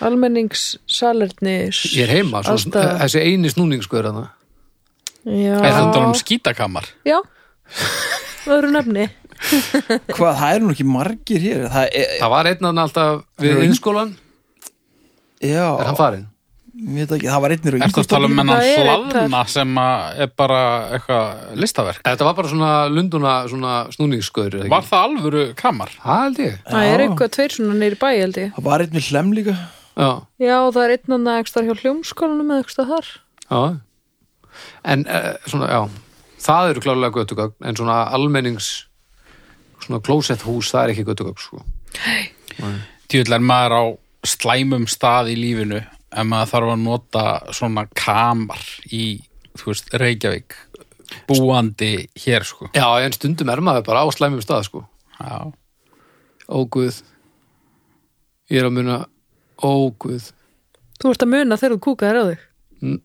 Speaker 4: Almenningssalerni
Speaker 1: Ég er heima, svona, þessi eini snúning sko er þarna.
Speaker 4: Já,
Speaker 3: Er þetta um skítakamar?
Speaker 4: já. Það eru nefni
Speaker 2: Hvað, það eru nú ekki margir hér? Það er,
Speaker 1: Það var einn aðna alltaf við innskólan
Speaker 2: já,
Speaker 1: Er hann farinn?
Speaker 2: Ég veit ekki, það var einnir og
Speaker 3: Ertu að tala um hennan hlaðna sem að er bara eitthvað listaverk?
Speaker 1: Þetta var bara svona lunduna svona snúningssköður
Speaker 3: Var það alvöru kamar?
Speaker 1: Það held ég.
Speaker 4: Það er eitthvað tveir svona neyri bæ, held ég.
Speaker 2: Það var einn við hlem líka.
Speaker 1: Já,
Speaker 4: Já, það er einn annað ekstra hjá hljómskólanum eða ekstra þar.
Speaker 1: Já. En uh, svona, já Það eru klárlega göttugagn En svona almennings svona klósett hús, það er ekki göttugagn sko.
Speaker 3: Tjóðlega er maður á slæmum stað í lífinu en maður þarf að nota svona kamar í, þú veist, Reykjavík búandi hér, sko.
Speaker 1: Já, en stundum er maður bara á slæmum stað sko.
Speaker 3: Já.
Speaker 1: Ó guð Ég er að muna Ó guð
Speaker 4: Þú ert að muna þegar þú kúkaðir á þig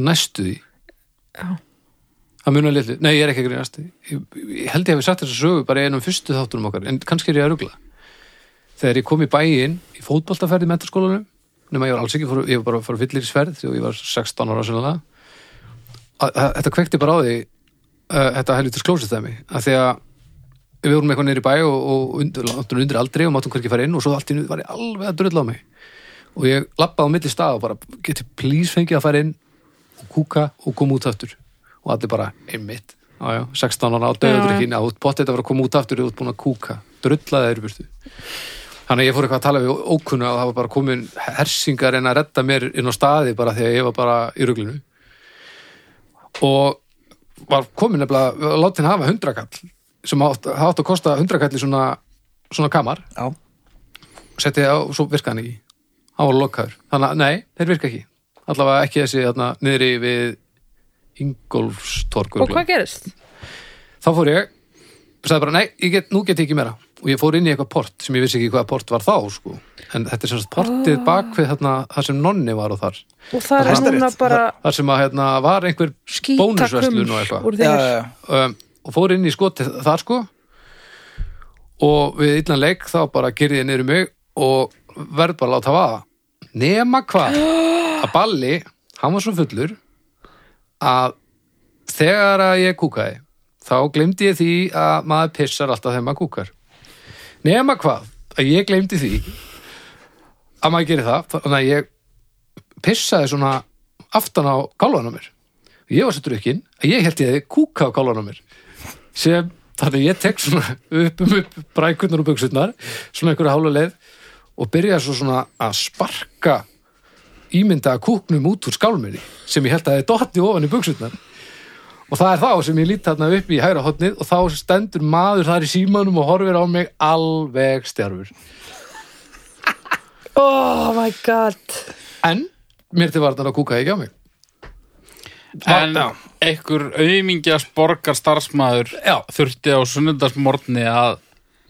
Speaker 1: Næstu því
Speaker 4: Já.
Speaker 1: Það munar litlu, nei ég er ekki að grínast ég, ég held ég hefði sagt þess að sögu bara í einum fyrstu þáttunum okkar, en kannski er ég að rugla Þegar ég kom í bæinn í fótboltaferð í mentaskólanum nema ég var alls ekki, fór, ég var bara að fyllir í sverð þegar ég var 16 ára sinna Þetta kvekti bara á því uh, þetta helvitur klósistæmi að því að við vorum eitthvað í bæ og, og undir, undir, aldrei og máttum hverki fara inn og svo allt í nú var ég alveg að drulla á mig. Og ég lappaði á milli stað og bara geti please fengið að fara inn og kúka og koma út aftur. Og allir bara, einmitt. Já, já, 16 ára á döður ekki nátt bótt þetta var að koma út aftur og út búin að kúka. Burtu þannig að ég fór eitthvað að tala við ókunna og það var bara komin hersingar en að redda mér inn á staði bara þegar ég var bara í ruglinu. Og var komin nefnilega látin hafa hundrakall sem átt, átt að kosta hundrakall í svona, svona kamar.
Speaker 2: Já,
Speaker 1: setti á og svo virka hann ekki. Hann var lokaður, þannig að nei, þeir virka ekki. Allavega ekki þessi þarna niðri við Ingolfstorg
Speaker 4: Og hvað gerist?
Speaker 1: þá fór ég sagði bara, nei, ég get, nú get ég ekki meira og ég fór inn í eitthvað port sem ég vissi ekki hvaða port var þá sko. en þetta er sem sagt portið
Speaker 4: Ah.
Speaker 1: bak við þarna, þar sem nonni var og þar.
Speaker 4: Og það er
Speaker 2: Hæstarétt.
Speaker 4: núna bara
Speaker 1: þar sem að hérna, var einhver bónusverslun og eitthvað.
Speaker 2: já,
Speaker 4: þér.
Speaker 2: Já,
Speaker 1: um, og fór inn í skotið þar sko. Og við illan leik þá bara gerði ég niður um mig og verð bara að láta vaða. Nema hvað að Balli, hann var svo fullur að þegar að ég kúkaði þá glemdi ég því að maður pissar alltaf þegar maður kúkar nema hvað, að ég glemdi því að maður gerir það þannig að ég pissaði svona aftan á gálan á mér. Ég var svo drukkinn að ég held ég að kúka á gálan á mér. Sem þannig ég tek svona upp um upp brækurnar og buxurnar svona einhverja hálfa leið og byrjaði svo svona að sparka ímyndaða kúknum út úr skálminni sem ég held að það er dotti ofan í buxurnar og það er þá sem ég lít þarna upp í hægra hotnið og þá stendur maður þar í símanum og horfir á mig alveg stjárfur
Speaker 4: Oh my god.
Speaker 1: En mér til varnar að kúka ekki á mig.
Speaker 3: En
Speaker 1: Já.
Speaker 3: einhver auðmingjas borgar starfsmæður þurfti á sunnundarsmorgni að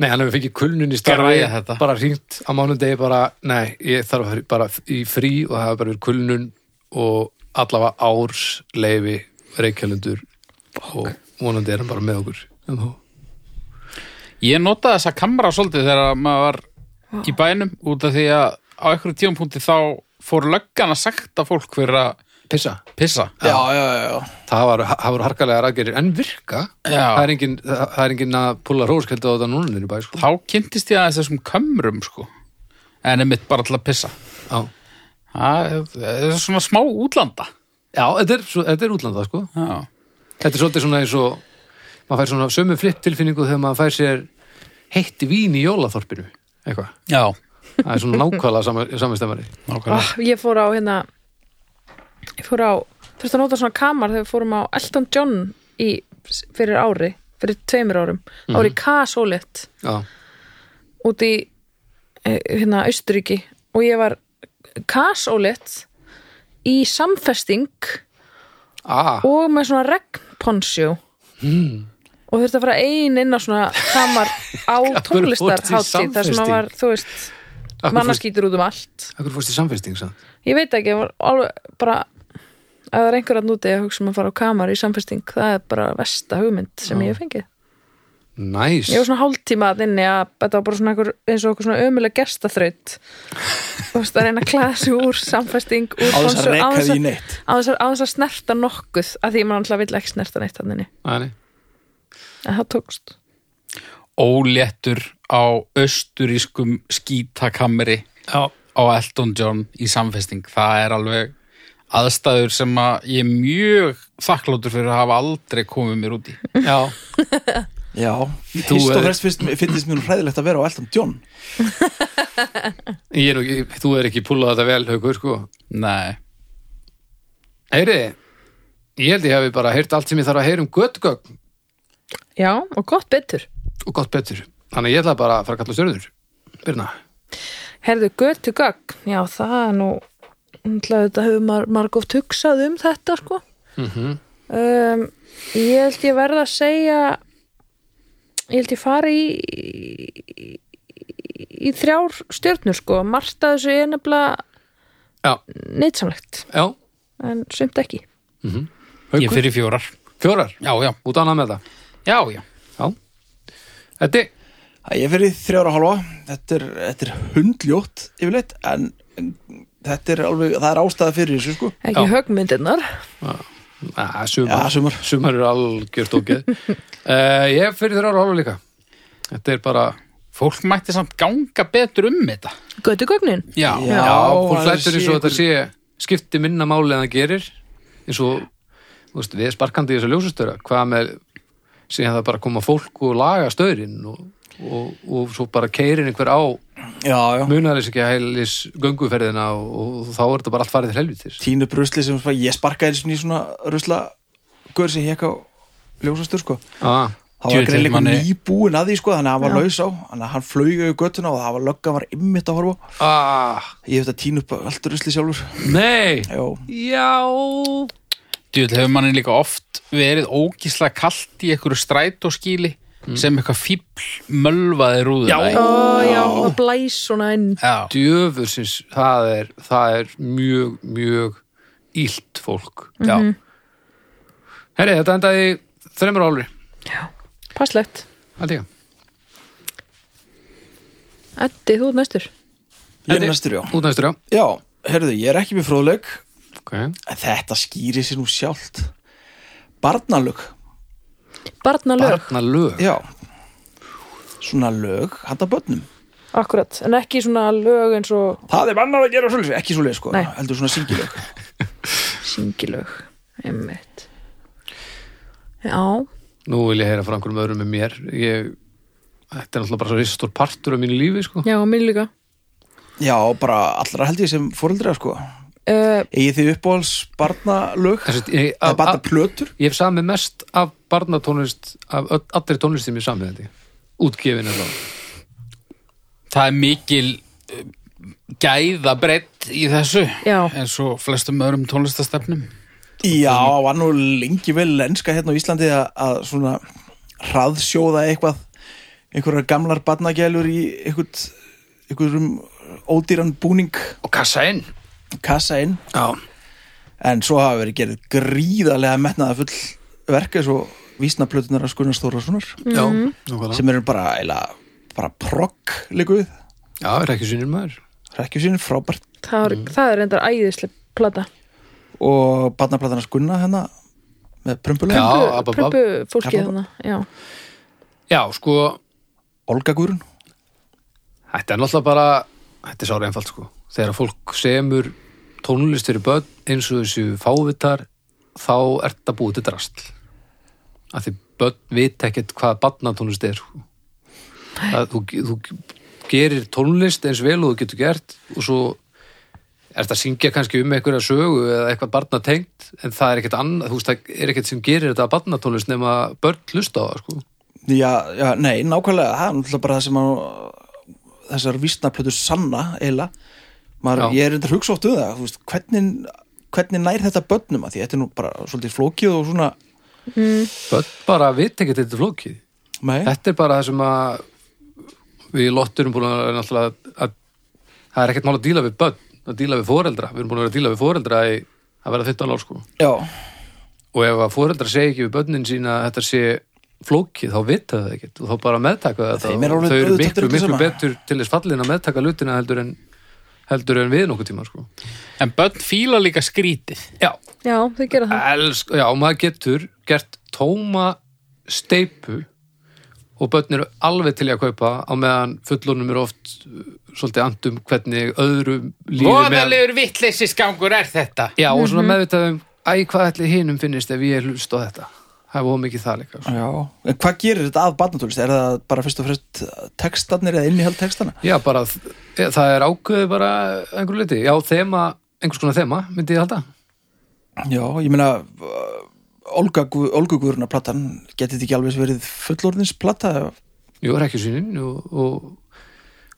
Speaker 1: Nei, hann hefur fengið kulnun í starfi bara hringt á mánundegi bara, nei, ég þarf bara í frí og það hefur bara verið kulnun og allavega árs leifi reykjælundur og vonandi er hann bara með okkur en þó
Speaker 3: Ég notaði þessa kamera svolítið þegar maður var í bænum út af því að á einhverju tímapunkti þá fór löggan að sakta fólk fyrir að
Speaker 1: pissa,
Speaker 3: pissa.
Speaker 2: já, já, já, já.
Speaker 1: það var, það voru harkalega ræðgerir en virka,
Speaker 3: Já.
Speaker 1: það er engin það er engin að pulla róskældu á þetta núna í bæ, sko.
Speaker 3: Þá kynntist ég aðeins þessum kömrum sko. En einmitt bara til að pissa.
Speaker 1: Já,
Speaker 3: Það er- er svona smá útlanda.
Speaker 1: Já þetta, er, svo- þetta er útlanda, sko
Speaker 3: Já.
Speaker 1: Þetta er svolítið svona eins og maður fær svona sömu flipp tilfinningu þegar maður fær sér heitt vín í jólaþorpinu eitthvað,
Speaker 3: Já.
Speaker 1: það er svona nákvæmlega
Speaker 3: Nákvæmlega.
Speaker 4: oh, Ég fór á hérna Ég fór á Þurfti að nota svona kamar þegar við fórum á Elton John í, fyrir ári fyrir tveimur árum, ég kasólitt
Speaker 1: Já,
Speaker 4: út í eh, hérna Austuríki og ég var kasólitt í samfesting
Speaker 1: ah,
Speaker 4: og með svona regnponsjó.
Speaker 1: Hmm.
Speaker 4: og þurfti að fara ein inn á svona kamar á tónlistarhátíð þar sem að var, þú veist
Speaker 1: Akkur fórst,
Speaker 4: mannaskýtur út um allt.
Speaker 1: Akkur fórst í samfesting sann?
Speaker 4: ég veit ekki, ég var alveg bara ef það er einhver að núti að hugsa um að fara á kamar í samfesting, það er bara versta hugmynd sem ég hef fengið
Speaker 1: Næs
Speaker 4: ég var svona hálftíma að inni að þetta var bara svona einhver, eins og okkur svona ömuleg gestaþraut. Þú veist að reyna að klæða sig úr samfesting úr
Speaker 2: á þess að
Speaker 4: þess
Speaker 2: því
Speaker 4: að-
Speaker 2: neitt.
Speaker 4: á þess að- á að snerta nokkuð að því mann alltaf vill ekki snerta neitt þannig
Speaker 1: Æ,
Speaker 4: en það tókst.
Speaker 3: Óléttur á austurískum skítakamri
Speaker 1: Já,
Speaker 3: á Elton John í samfesting. Það er alveg aðstæður sem að ég er mjög þakkláttur fyrir að hafa aldrei komið mér út í.
Speaker 1: já,
Speaker 2: já,
Speaker 1: Þú
Speaker 2: fyrst og
Speaker 1: er-
Speaker 2: fremst finnst, finnst mér hræðilegt að vera á Elton John.
Speaker 1: Ég er nú ekki, þú er ekki púlað þetta vel, haukur, sko.
Speaker 3: Nei.
Speaker 1: Heyri, ég held ég hafi bara heyrt allt sem ég þarf að heyra um göttugögn
Speaker 4: já, og gott betur.
Speaker 1: Og gott betur. Þannig að ég ætla bara að fara að kalla stjörður Birna.
Speaker 4: Herðu götu gagn, já það er nú þetta hefur mar margóft hugsað um þetta sko.
Speaker 1: Mm
Speaker 4: um, ég held ég verða að segja ég held ég fari í, í, í þrjár stjörnur sko. Margt að þessu er nefnilega neitsamlegt
Speaker 1: já.
Speaker 4: En sumt ekki.
Speaker 1: Mm
Speaker 3: Ég er fyrir fjórar.
Speaker 1: Fjórar,
Speaker 3: Já, já.
Speaker 1: út annað með það?
Speaker 3: Já, já.
Speaker 1: Já. Þetta er
Speaker 2: ég fyrir þrjára hálfa. Þetta er, þetta er hundljótt yfirleitt en þetta er alveg, það er ástæða fyrir þessu sko.
Speaker 4: Ekki
Speaker 1: Já.
Speaker 4: Högmyndirnar
Speaker 1: að, sumar,
Speaker 2: Já, sumar.
Speaker 1: sumar eru algjört ógeð uh, Ég fyrir þér ára líka Þetta er bara
Speaker 3: Fólk mætti samt ganga betur um þetta.
Speaker 4: götu gögnin
Speaker 3: Já.
Speaker 2: Já.
Speaker 1: Já, fólk
Speaker 2: sé
Speaker 1: eins og þetta sé skipti minna máli en það gerir eins og þú veist, við sparkandi í þessu ljósastöra hvað með síðan það bara koma fólk og laga stöðrin og, og, og svo bara keirin einhver á Munaðalis ekki að heilis gönguferðina og, og þá er þetta bara allt farið til helvitis.
Speaker 2: Tínu brusli sem ég sparkaði eins og í svona rusla gaur sem hék á ljósastur sko.
Speaker 1: Ah,
Speaker 2: það var
Speaker 3: Djöfull,
Speaker 2: greinleikur
Speaker 3: manni-
Speaker 2: nýbúin að því sko þannig að hann var laus á þannig að hann flög yfir göttuna og það var löggan var ymmit að horfa á.
Speaker 1: ah,
Speaker 2: ég hef þetta tínu upp allt rusli sjálfur.
Speaker 1: Nei.
Speaker 2: Já,
Speaker 1: Já.
Speaker 3: Djúvel hefur manni líka oft verið ógíslega kalt í einhverju strætóskíli sem eitthvað fíbl mölvaði rúðuna
Speaker 1: Já.
Speaker 3: í.
Speaker 4: ó já, það blæs svona inn.
Speaker 1: Djöfursins, það er það er mjög, mjög ílt fólk.
Speaker 3: Já.
Speaker 1: Herri, þetta endaði í þreymur álri
Speaker 4: passlegt. Eddi, þú ert næstur.
Speaker 2: Ég er næstur já.
Speaker 1: Út næstur, já.
Speaker 2: Já, herruðu, ég er ekki með fróðleik.
Speaker 1: Okay.
Speaker 2: en þetta skýri sér nú sjálft. Barnalög
Speaker 4: barnalög,
Speaker 1: barna lög
Speaker 2: já. Svona lög handa börnum.
Speaker 4: Akkurat en ekki svona lög eins og
Speaker 2: það er bannar að gera svolítið, ekki svolítið sko
Speaker 4: Nei.
Speaker 2: heldur svona syngilög.
Speaker 4: Syngilög einmitt. Já,
Speaker 1: nú vil ég heyra frá einhverjum öðrum með mér. Ég, þetta er náttúrulega bara svo risastór partur af mínu lífi sko.
Speaker 4: já, mér líka.
Speaker 2: Já, bara allra held ég sem fóreldra sko.
Speaker 4: Uh,
Speaker 2: eigið þið uppáhalds barnalög? Eða barnaplötur?
Speaker 1: Ég hef samið mest af barnatónlist af allri tónlist sem ég samið þetta útgefin er það.
Speaker 3: Það er mikil uh, gæða breytt í þessu
Speaker 4: Já.
Speaker 3: eins og flestum öðrum tónlistastefnum.
Speaker 2: Já, var nú lengi vel lenska hérna á Íslandi að, að svona hraðsjóða eitthvað einhverjar gamlar barnagælur í einhvern, einhverjum ódýran búning.
Speaker 1: Og kassa inn.
Speaker 2: Kassa inn.
Speaker 1: Já,
Speaker 2: en svo hafa verið gerð gríðarlega metnaða full verk eins og vísnaplötunar að Gunnar Þórðarssonar
Speaker 1: já, nákvæmlega.
Speaker 2: sem eru bara, eiginlega, bara progg líka við,
Speaker 1: já, er ekki sínir maður.
Speaker 2: Rekkju sín frábært.
Speaker 4: Það, er, það er endar æðislega plata.
Speaker 2: Og barnaplatanas Gunna hérna með prumpulega,
Speaker 1: Já,
Speaker 4: pröpu fólkið þannig já.
Speaker 1: já, sko,
Speaker 2: Olga Guðrun
Speaker 1: þetta er náttúrulega bara þetta er sára einfalt sko. Þegar fólk semur tónlist fyrir börn eins og þessu fávitar þá ert að búið til drastl að því börn vit ekkert hvað barnatónlist er. Að þú, þú gerir tónlist eins vel og þú getur gert og svo ert að syngja kannski um einhverja sögu eða eitthvað barnatengt en það er ekkert annað, þú veist, það er ekkert sem gerir þetta barnatónlist nema börn hlusta á það sko.
Speaker 2: Já, já, nei, nákvæmlega það er náttúrulega bara það sem að þessar vísnaplötur sanna
Speaker 1: Já.
Speaker 2: ég er reyndar hugsa oft um það veist, hvernig, hvernig nær þetta börnum að því? Þetta er nú bara svolítið flókið og svona
Speaker 1: börn bara vit ekkert þetta er flókið.
Speaker 2: Nei.
Speaker 1: Þetta er bara það sem að við lotturum búin að náttúrulega að það er ekkert mál að díla við börn að díla við foreldra, við erum búin að vera að díla við foreldra í að vera 15 ár sko.
Speaker 2: Já,
Speaker 1: og ef að foreldra segi ekki við börnin sína að þetta sé flókið, þá vita það ekkert. Og þá bara meðtaka þetta
Speaker 2: Þeim
Speaker 1: og
Speaker 2: alveg
Speaker 1: þau eru miklu,
Speaker 2: drullu
Speaker 1: miklu betur til þess fallin að meðtaka lutina heldur en heldur en við nokkuð tíma sko.
Speaker 3: En börn fíla líka skrítið.
Speaker 1: Já,
Speaker 4: já, þau gera það
Speaker 1: elsk, já, maður getur gert tóma steipu og börn eru alveg til að kaupa á meðan fullunum eru oft uh, svolítið andum hvernig öðrum lífi með
Speaker 3: Voðalegur vittleysisgangur er þetta
Speaker 1: Já, og svona meðvitað um æ, hvað ætli hinum finnist ef ég hlust á þetta það er voða mikið það líka sko.
Speaker 2: já en hvað gerir þetta að barnatólist? Er það bara fyrst og fremst textarnir eða innihald textana?
Speaker 1: Já, bara þ- það er ákveðið bara einhverju liti, já, þema einhvers konar þema, myndi ég halda
Speaker 2: Já, ég meina uh, Olga, Gu- Olgu Guðruna platan getið þetta ekki alveg verið fullorðins plata?
Speaker 1: Jú, er ekki sínin og, og,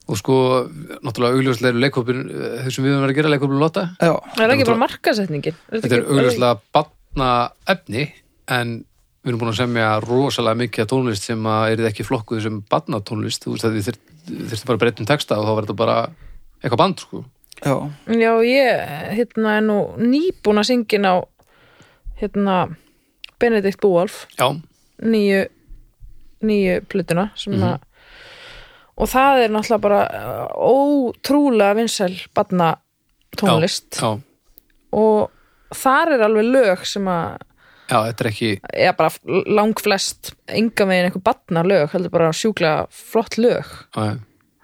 Speaker 1: og sko, náttúrulega augljóslega eru leikópin þessum við höfum verið að gera leikópin Lotta.
Speaker 2: Já,
Speaker 4: það er ekki bara markasetningin
Speaker 1: Þetta er augljóslega batna efni en við erum búin að semja rosalega mikið tónlist sem að er ekki flokkuð sem batna tónlist þú veist að þið þurfti bara að breyta um texta og þá verður þetta bara eitthvað band sko
Speaker 2: já,
Speaker 4: Já, ég hérna er nú nýbúin að syngin á hérna Benedikt Búalf
Speaker 1: Já,
Speaker 4: nýju nýju plutuna sem
Speaker 1: Mhm.
Speaker 4: að og það er náttúrulega bara uh, ótrúlega vinsæl barna tónlist.
Speaker 1: Já,
Speaker 4: og þar er alveg lög sem að
Speaker 1: já, þetta er ekki
Speaker 4: er bara langflest enga megin einhver barna lög heldur bara sjúklega flott lög.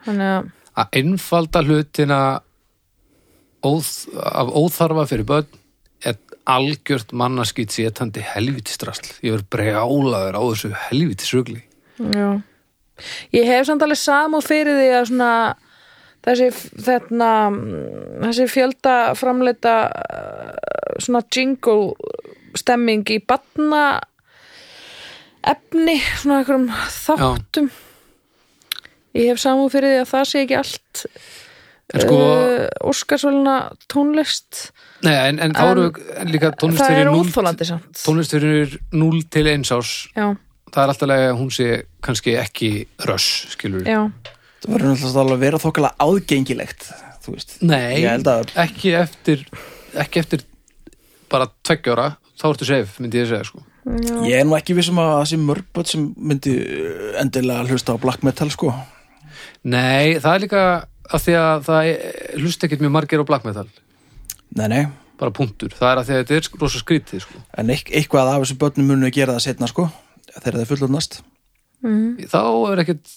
Speaker 4: Þannig að
Speaker 1: að einfalda hlutina óð, af óþarfa fyrir börn er algjört mannaskýt sétandi helvítistrasl ég verður brjálaður á þessu helvítisrugli
Speaker 4: Já. Ég hef samt alveg samúð fyrir því að svona þessi, þarna, þessi fjölda framleita svona jingle stemming í batna efni, svona einhverjum þáttum. Ég hef samúð fyrir því að það sé ekki allt
Speaker 1: sko,
Speaker 4: uh, Óskarsvöluna tónlist.
Speaker 1: nei, en, en þá eru en líka tónlist
Speaker 4: það er
Speaker 1: 0
Speaker 4: óþólandi samt.
Speaker 1: tónlist fyrir 0 til 1 árs
Speaker 4: Já,
Speaker 1: það er alltaf að hún sé kannski ekki röss, skilur
Speaker 4: já.
Speaker 2: það verður náttúrulega að vera þú veist,
Speaker 1: Nei,
Speaker 2: að
Speaker 1: ekki eftir ekki eftir bara tveggjára, þá ertu safe, myndi ég segja sko.
Speaker 2: ég er nú ekki vissum að það sé mörgböld sem myndi uh, endilega hlusta á black metal sko
Speaker 1: Nei, það er líka af því að það er- hlusta ekkert mjög margir á black metal.
Speaker 2: Nei, nei,
Speaker 1: bara punktur, það er að því að þetta er rosa skrítið sko.
Speaker 2: En eit- eitthvað af þessu börnum munu gera það setna sko þegar það er fullorðnast
Speaker 1: þá er ekkert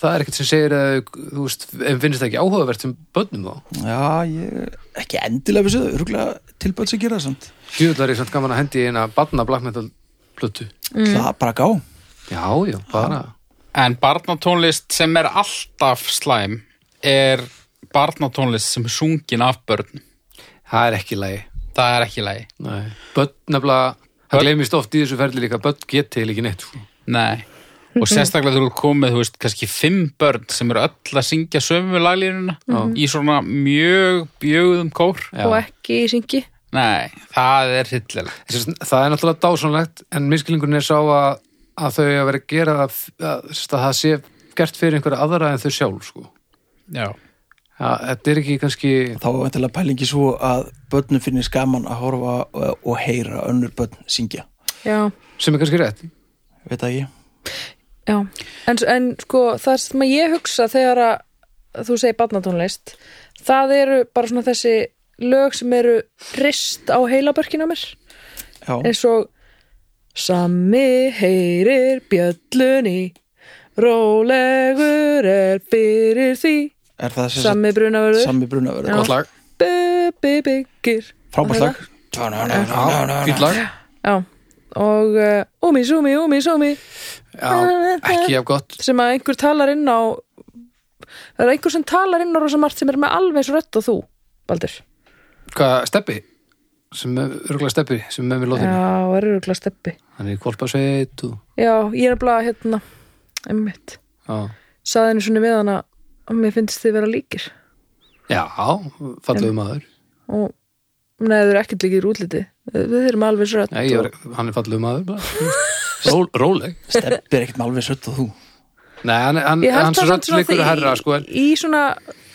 Speaker 1: það er ekkert sem segir að þú veist, en finnst það ekki áhugavert sem börnum þá?
Speaker 2: Já, ég ekki endilega við séu örgulega tilböld sem gera það samt.
Speaker 1: Djúðlar er samt gaman að hendi í eina barna black metal plötu.
Speaker 2: Það er bara gá.
Speaker 1: Já, já, bara.
Speaker 3: En barnatónlist sem er alltaf slæm er barnatónlist sem er sungin af börn.
Speaker 1: Það er ekki lægi
Speaker 3: Það er ekki lægi.
Speaker 1: Nei. Börn nefnilega, það gleymist oft í þessu ferli líka börn geti ekki neitt sko.
Speaker 3: Nei. Og sérstaklega þú eru komið, þú veist, kannski fimm börn sem eru öll að syngja sömu laglínuna í svona mjög bjögðum kór.
Speaker 1: Já.
Speaker 4: og ekki í syngi
Speaker 3: Nei, það er hryllilegt.
Speaker 1: Þessi, það er náttúrulega dásanlegt en miskilingurinn er sá að, að þau að vera að gera það að, að það sé gert fyrir einhverja aðra en þau sjálf sko.
Speaker 3: Já.
Speaker 1: Þetta er ekki kannski
Speaker 2: Þá er vantilega pælingi svo að börnum finnir skaman að horfa og, heyra önnur börn syngja.
Speaker 4: Já,
Speaker 1: sem er kannski rétt.
Speaker 2: Veit það ekki.
Speaker 4: Já. En, en sko það sem ég hugsa þegar að þú segir barnatónlist það eru bara svona þessi lög sem eru rist á heilabörkin á mér.
Speaker 2: Já,
Speaker 4: eins og Sammi heyrir bjöllunni Rólegur er fyrir því
Speaker 2: er það sem sagt
Speaker 4: Sammi brunavörður.
Speaker 2: Sammi brunaverður
Speaker 4: Já.
Speaker 1: Gott lag,
Speaker 4: Bubbi byggir
Speaker 2: Frábært lag.
Speaker 1: Fýll lag.
Speaker 4: Já, og uh, Umi, Sumi, Umi, Sumi
Speaker 1: Já, ekki af gott.
Speaker 4: Sem að einhver talar inn á það er einhver sem talar inn á rosa margt sem er með alveg svo rödd og þú Baldur?
Speaker 1: Hvað, Steppi? sem er örgulega Steppi sem er með mér lóðinu
Speaker 4: Já, er öruglega steppi.
Speaker 1: Hann er í kvolpasveit og
Speaker 4: Já, ég er bara hérna einmitt,
Speaker 1: já,
Speaker 4: saði henni svona við hana að mér finnst þið vera líkir.
Speaker 1: Já fallegu maður.
Speaker 4: Og neður ekkert líkir í útliti. Við erum alveg svo rödd
Speaker 1: já, ég var, hann er fallegu maður bara. Ról, róleg.
Speaker 2: Steppi er ekkert alveg sött og þú.
Speaker 1: Nei, hann, hann, rödd
Speaker 4: svona
Speaker 1: leikur
Speaker 4: því-
Speaker 1: herra sko, en
Speaker 4: í svona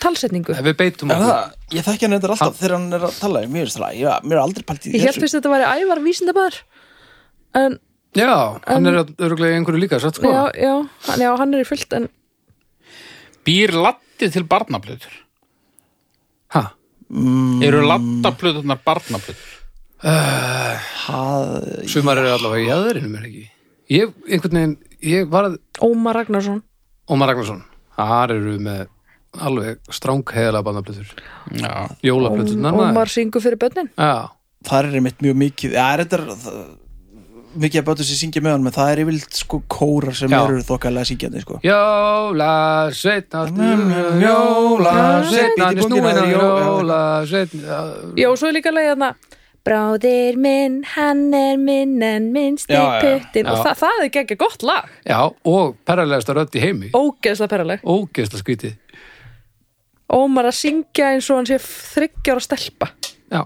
Speaker 4: talsetningu.
Speaker 1: Við beitum
Speaker 2: Er
Speaker 1: okkur.
Speaker 2: það, ég þekki hann þetta alltaf þegar hann er að tala mér er aldrei pælt í
Speaker 4: Ég held fyrst að þetta væri ævar vísindabæður en
Speaker 1: já, hann er örgulega í einhverju líka satt, sko.
Speaker 4: já, já, hann, já, hann er í fullt en
Speaker 3: Býr lattið til barnaplötur?
Speaker 1: ha,
Speaker 3: Eru lattaplöturnar barnaplötur?
Speaker 2: það,
Speaker 1: sumar eru allavega í aðurinn mér ekki ég, einhvern veginn, ég var að
Speaker 4: Ómar Ragnarsson
Speaker 1: Ómar Ragnarsson, þar eru með alveg stráng heiðalega bandaplötur
Speaker 3: Já.
Speaker 1: jólaplöturnar maður.
Speaker 4: Ómar syngur fyrir börnin
Speaker 1: já,
Speaker 2: það er einmitt mjög mikið Já, þetta er það, mikið að bötu sem syngja með hann, menn það er yfirleitt sko kórar sem
Speaker 1: Já.
Speaker 2: eru þokkalega syngjandi sko.
Speaker 1: Jóla sveitna
Speaker 2: Jóla
Speaker 1: sveitna
Speaker 2: sveitna,
Speaker 1: snúin á
Speaker 2: jó-
Speaker 1: jóla. sveitna
Speaker 4: Já, og svo er líka leið þarna Bráðir minn, hann er minn en minnst er puttin og það, það er geggja gott lag.
Speaker 1: Já, og perralegasta rödd í heimi.
Speaker 4: Ógeðslega perraleg
Speaker 1: ógeðsla skvítið
Speaker 4: Ómar að syngja eins og hann sé þryggjára stelpa.
Speaker 1: Já,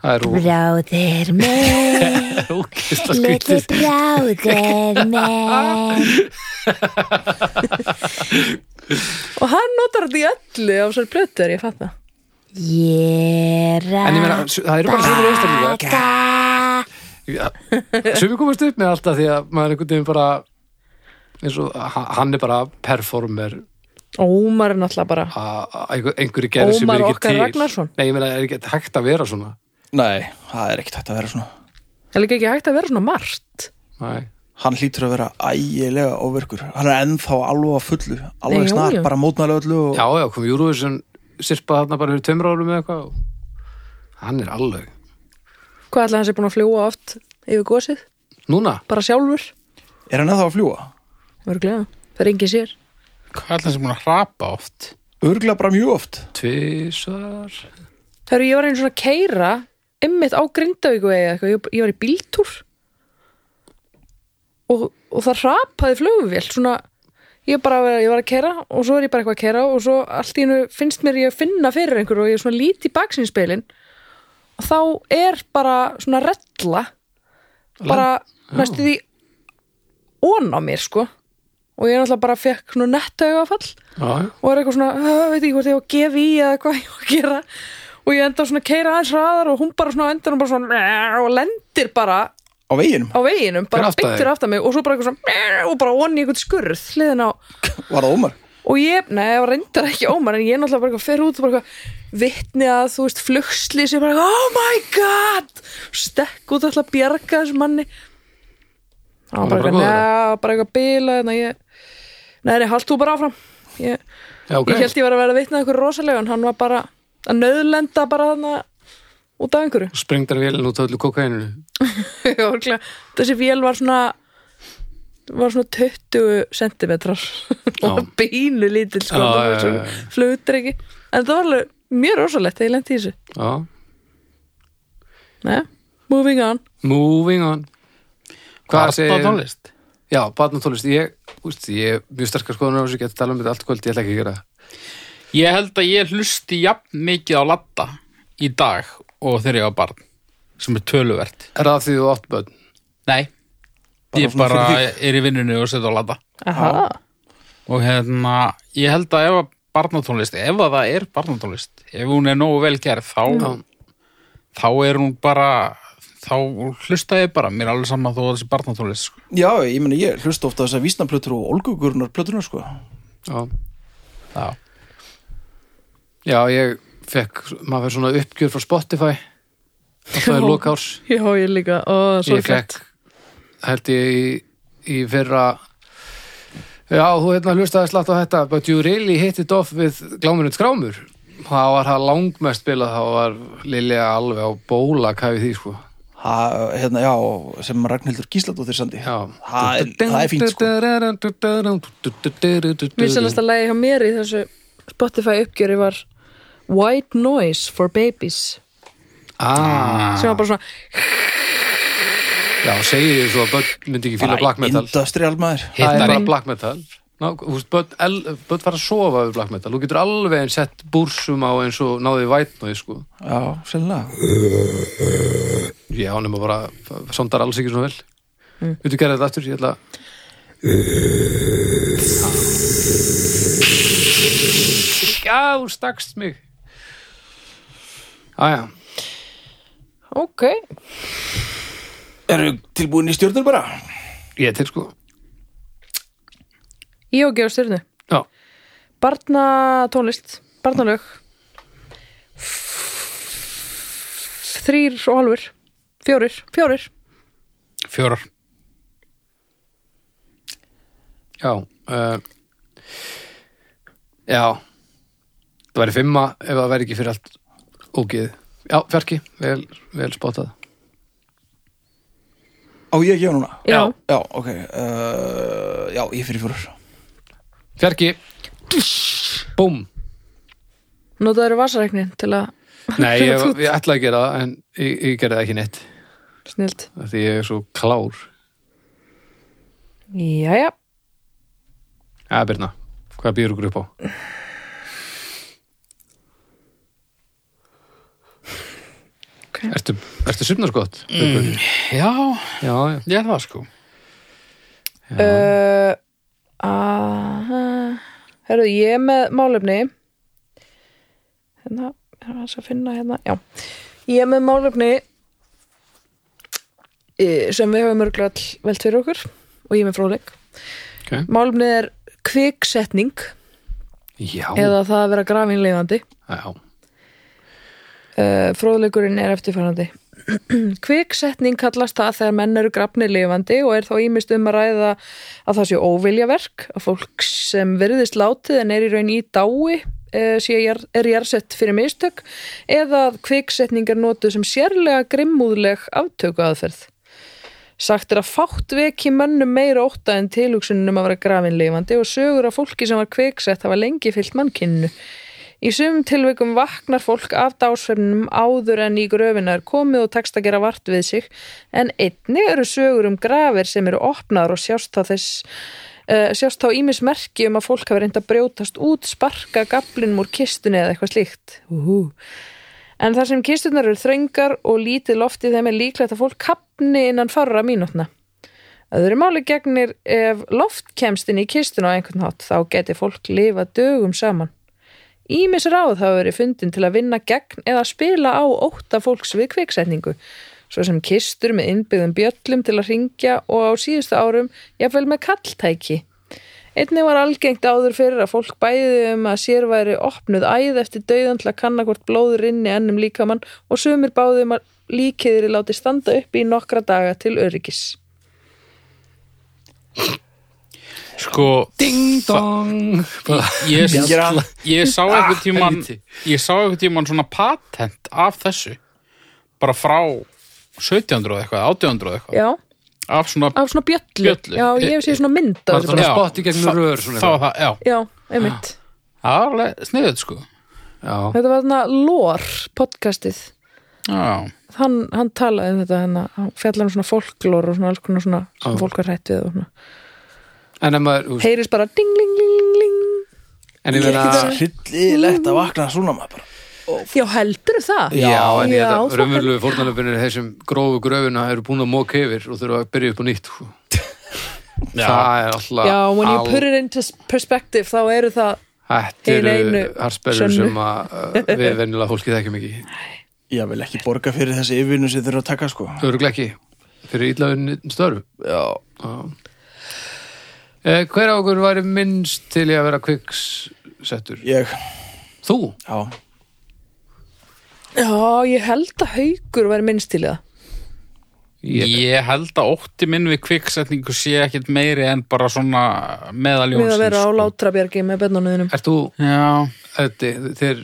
Speaker 5: Bráðir
Speaker 1: ógeðsla
Speaker 5: litli bráðir minn.
Speaker 4: og hann notar þetta í öllu á sér plötu er ég fatt það.
Speaker 5: Ég
Speaker 1: en ég meina, su- það eru bara sömur einstaklingar
Speaker 5: rækka.
Speaker 1: sem við komast upp með alltaf því að maður einhvern veginn bara eins og ha- hann er bara performer.
Speaker 4: Ómar er náttúrulega bara
Speaker 1: einhverju gerð sem
Speaker 4: Ómar
Speaker 1: er ekki
Speaker 4: okkar
Speaker 1: til.
Speaker 4: Ragnarsson.
Speaker 1: nei, ég meina, er ekki hægt að vera svona
Speaker 2: Nei, það er ekkert hægt að vera svona
Speaker 4: Það er líka ekki hægt að vera svona margt
Speaker 1: nei,
Speaker 2: Hann hlýtur að vera ægilega óverkur Hann er ennþá alveg að fullu Alveg
Speaker 4: Nei, jú,
Speaker 2: snar,
Speaker 4: jú.
Speaker 2: bara mótnælega öllu og...
Speaker 1: já, já, kom Júruvísson sirpa þarna bara fyrir tveimur árum eða eitthvað og hann er alveg
Speaker 4: Hvað ætla hann sé búin að fljúa oft yfir gósið?
Speaker 1: núna,
Speaker 4: Bara sjálfur?
Speaker 2: Er hann ennþá að fljúa?
Speaker 4: Örglega, það er engin sér
Speaker 3: Hvað er það sem búin að hrapa oft?
Speaker 2: Örglega bara mjög oft
Speaker 1: tvisar
Speaker 4: Þegar ég var einu svona að keira ymmit á Grindavíku eða eitthvað, ég, ég var í bíltúr. Og, og það rapaði flugvél svona, ég bara ég var að keira og svo er ég bara eitthvað að keira og svo allt í hennu finnst mér ég að finna fyrir einhverju og ég er svona lítið í baksinspilin og þá er bara svona rella bara næstu því ón á mér sko. Og ég náttúrulega bara fekk svona
Speaker 1: já.
Speaker 4: og er eitthvað svona, "Ah, veit ekki hvort ég var að gefa í eða hvað ég var að gera og ég enda svona að keira aðeins hraðar og hún bara svona á endanum bara svona og lendir bara
Speaker 2: Á veginum,
Speaker 4: á veginum, bara beintur aftan mig og svo bara eitthvað svona og bara onni einhvern skurð hliðin á,
Speaker 2: var það ómar?
Speaker 4: Og ég, nei, ég var reyndar ekki ómar en ég er náttúrulega bara eitthvað fer út og bara eitthvað vitni að, þú veist, flugsli sem bara, oh my god! Stekk út alltaf að bjarga þessum manni. Það
Speaker 1: Hann
Speaker 4: bara eitthvað, neða, bara eitthvað bila en ég, nei, nei, halt þú bara áfram. Ég,
Speaker 1: Já, ok.
Speaker 4: ég held ég var að vera vitni að eitthvað rosalega en hann var bara að nöðlenda bara þarna út af einhverju
Speaker 1: Sprengdar vélinn út af öllu kokaininu.
Speaker 4: Já, þessi vél var svona var svona 20 centimetrar og bínu lítil sko,
Speaker 1: já.
Speaker 4: flutur ekki en það var alveg mjög rosalegt þegar ég lendi í þessu
Speaker 1: Já.
Speaker 4: Nei, moving on
Speaker 1: Moving on. Hvað segir...
Speaker 3: Barnatónlist?
Speaker 1: Já, barnatónlist. Ég, úst, ég er mjög sterkar skoðunar á þessu, geta tala um þetta allt kvöld, ég ætla ekki að gera það.
Speaker 3: Ég held að ég hlusti jafn mikið á latta í dag og þegar ég var barn sem er töluvert.
Speaker 1: Er það því þú átt börn?
Speaker 3: Nei,
Speaker 2: Bara
Speaker 3: ég bara er í vinnunni og setja á latta
Speaker 4: Aha.
Speaker 3: og hérna, ég held að ef að barnatónlist, ef að það er barnatónlist ef hún er nógu vel gerð þá,
Speaker 1: Já.
Speaker 3: þá er hún bara þá hlusta ég bara, mér er alveg saman þó að þessi barnatónlist sko.
Speaker 2: Já, ég meni, ég hlusta ofta þessar vísnaplötur og olgugurnar plötunar, sko.
Speaker 1: Já.
Speaker 3: Já.
Speaker 1: Já, ég fekk, maður fyrir svona uppgjör frá Spotify. Það er
Speaker 4: Já.
Speaker 1: lokárs.
Speaker 4: Já, ég líka, ó, svo
Speaker 1: Ég fekk, held ég í, í fyrra Já, þú hérna hlustaði slátt á þetta But you really hit it off við gláminut skrámur Það var það langmest spilað þá var Lilja alveg á bóla kæfi því sko
Speaker 2: Ha, hérna, já, sem Ragnhildur Gísladóttir sandi.
Speaker 1: Já
Speaker 2: Það er, það er fínt, sko.
Speaker 4: Vinsalasta lagi hjá mér í þessu Spotify uppgjöri var White Noise for Babies
Speaker 1: Ah,
Speaker 4: sem var bara svona
Speaker 1: já, segir þið svo að börn myndi ekki fíla black metal
Speaker 2: Industrial maður.
Speaker 1: Það er bara black metal Ná, þú veist, börn, el- börn fara að sofa við black metal Þú getur alveg einn sett búrsum á eins og náði white noise sko
Speaker 2: Já, sennilega.
Speaker 1: Já, nema bara, sondar alls ekki svona vel mm. Viltu gera þetta aftur? Ég ætla Já, þú stakst mig. Æja,
Speaker 4: ok,
Speaker 2: Eru tilbúin í stjórnur bara?
Speaker 1: ég er til sko.
Speaker 4: Ég og gefa styrnu
Speaker 1: Já,
Speaker 4: barna tónlist, barnalög. Þrýr og halvur fjórir, fjórir.
Speaker 3: Fjórar.
Speaker 1: já uh, Já Það væri fimma ef það væri ekki fyrir allt ógeð Já, fjarki, vel, vel spotað
Speaker 2: Á ég að gefa núna?
Speaker 4: Já.
Speaker 2: Já, ok. Uh, já, ég fyrir fjórar.
Speaker 1: Fjarki Búm
Speaker 4: notaður vasaræknin til að
Speaker 1: Nei, ég, ég ætla að gera það en ég, ég gerði það ekki neitt
Speaker 4: snilt
Speaker 1: af því ég er svo klár
Speaker 4: Jæja,
Speaker 1: Já, Birna, hvað býður ykkur upp á?
Speaker 4: Ok.
Speaker 1: Ertu, ertu sumnarskott? Mm.
Speaker 3: Já,
Speaker 1: Já, já,
Speaker 3: ég er það sko.
Speaker 4: uh, herru, ég er með málefni. Hérna, er það að finna hérna. Já, ég er með málefni sem við höfum örgulega all velt fyrir okkur og ég er með fróðleik.
Speaker 1: Ok.
Speaker 4: Málefni er kviksetning.
Speaker 1: Já,
Speaker 4: eða það að vera grafin lifandi
Speaker 1: já,
Speaker 4: Uh, fróðleikurinn er eftirfærandi. Kviksetning kallast það þegar menn eru grafnir lifandi og er þá ímist um að ræða að það sé óviljaverk, að fólk sem verðist látið en er í raun í dái jar- er jarsett fyrir mistök eða að kviksetning er notuð sem sérlega grimmúðleg aftöku aðferð. Sagt er að fátt veki mönnum meira ótta en tilhugsunum að vera grafin lifandi og sögur af fólki sem var kviksett hafa lengi fyllt mannkinnu. Í sumum tilveikum vaknar fólk af dásfernum áður en í gröfina er komið og tekst að gera vart við sig en einnig eru sögur um grafir sem eru opnaður og sjást þá þess uh, sjást þá ímis merki um að fólk hafi reynd að brjótast út, sparka gaflinum úr kistunni eða eitthvað slíkt. Úhú. En þar sem kistunar eru þröngar og lítið loftið þeim er líklegt að fólk kapni innan farra mínútna. Öðru máli gegnir ef loft kemst inn í kistuna á einhvern hátt þá geti fólk lifa dögum saman. Ímis ráð hafa verið fundin til að vinna gegn eða spila á ótta fólks við kviksetningu, svo sem kistur með innbyggðum bjöllum til að ringja og á síðustu árum jafnvel með kalltæki. Einnig var algengt áður fyrir að fólk bæði um að sér væri opnuð æð eftir dauðan til að kanna hvort blóður inni ennum líkamann og sumir báði um að líkiðri láti standa upp í nokkra daga til öryggis.
Speaker 3: Sko,
Speaker 1: Ding dong
Speaker 3: ég,
Speaker 2: Dingir hann.
Speaker 3: ég sá einhvern tíman ég sá einhvern tíman svona patent af þessu bara frá 1700 og eitthvað, 1800 og eitthvað
Speaker 4: Já,
Speaker 3: af svona,
Speaker 4: af svona bjöllu.
Speaker 3: Bjöllu.
Speaker 4: Já, ég hef séð svona mynd
Speaker 1: Bara
Speaker 4: þessu.
Speaker 1: svona
Speaker 3: Já,
Speaker 1: spott í gegnum
Speaker 3: það-
Speaker 1: rör svona
Speaker 3: það var það, já,
Speaker 4: Já, einmitt.
Speaker 3: það var alveg sniðut sko
Speaker 1: Já,
Speaker 4: Þetta var þarna Lór podcastið.
Speaker 3: já,
Speaker 4: Hann, hann talaði um þetta, hann, hann fjallar um svona folklór og svona alls konar svona sem
Speaker 1: Já.
Speaker 4: fólk var hrætt við og svona.
Speaker 1: En ef maður veist,
Speaker 4: Heyrist bara ding, ling, ling, ling, ling.
Speaker 1: En ég meina
Speaker 2: hryllilegt að vakna svona maður bara
Speaker 4: Já, heldur það?
Speaker 1: Já, en ég
Speaker 4: Já,
Speaker 1: þetta
Speaker 4: það-
Speaker 1: raunverulegu fórnalöfinir þessum grófu gröfuna eru búin að móka yfir og þurfa að byrja upp á nýtt sko.
Speaker 3: já.
Speaker 1: það er alltaf
Speaker 4: Já, when you put it into perspective þá eru það
Speaker 1: Þetta eru
Speaker 4: sönnu.
Speaker 1: sem að uh, við venjulega fólki þekkjum ekki
Speaker 2: Ég vil ekki borga fyrir þessi yfirvinnu sem þurfa að taka sko
Speaker 1: Öruglega ekki fyrir íllaðun störf
Speaker 2: Já,
Speaker 1: Já. Eh, Hver á okkur væri minnst til í að vera kviksettur?
Speaker 2: ég,
Speaker 1: Þú?
Speaker 2: já
Speaker 4: Já, ég held að haugur væri minnst til í það
Speaker 1: Ég,
Speaker 3: Ég held að ótti minn við kviksetningu sé ekkit meiri en bara svona meðaljónsins
Speaker 4: Við að vera á
Speaker 3: sko.
Speaker 4: látrabjargi með bennunniðinum
Speaker 1: Ert þú,
Speaker 3: Já,
Speaker 1: Eddi, þér,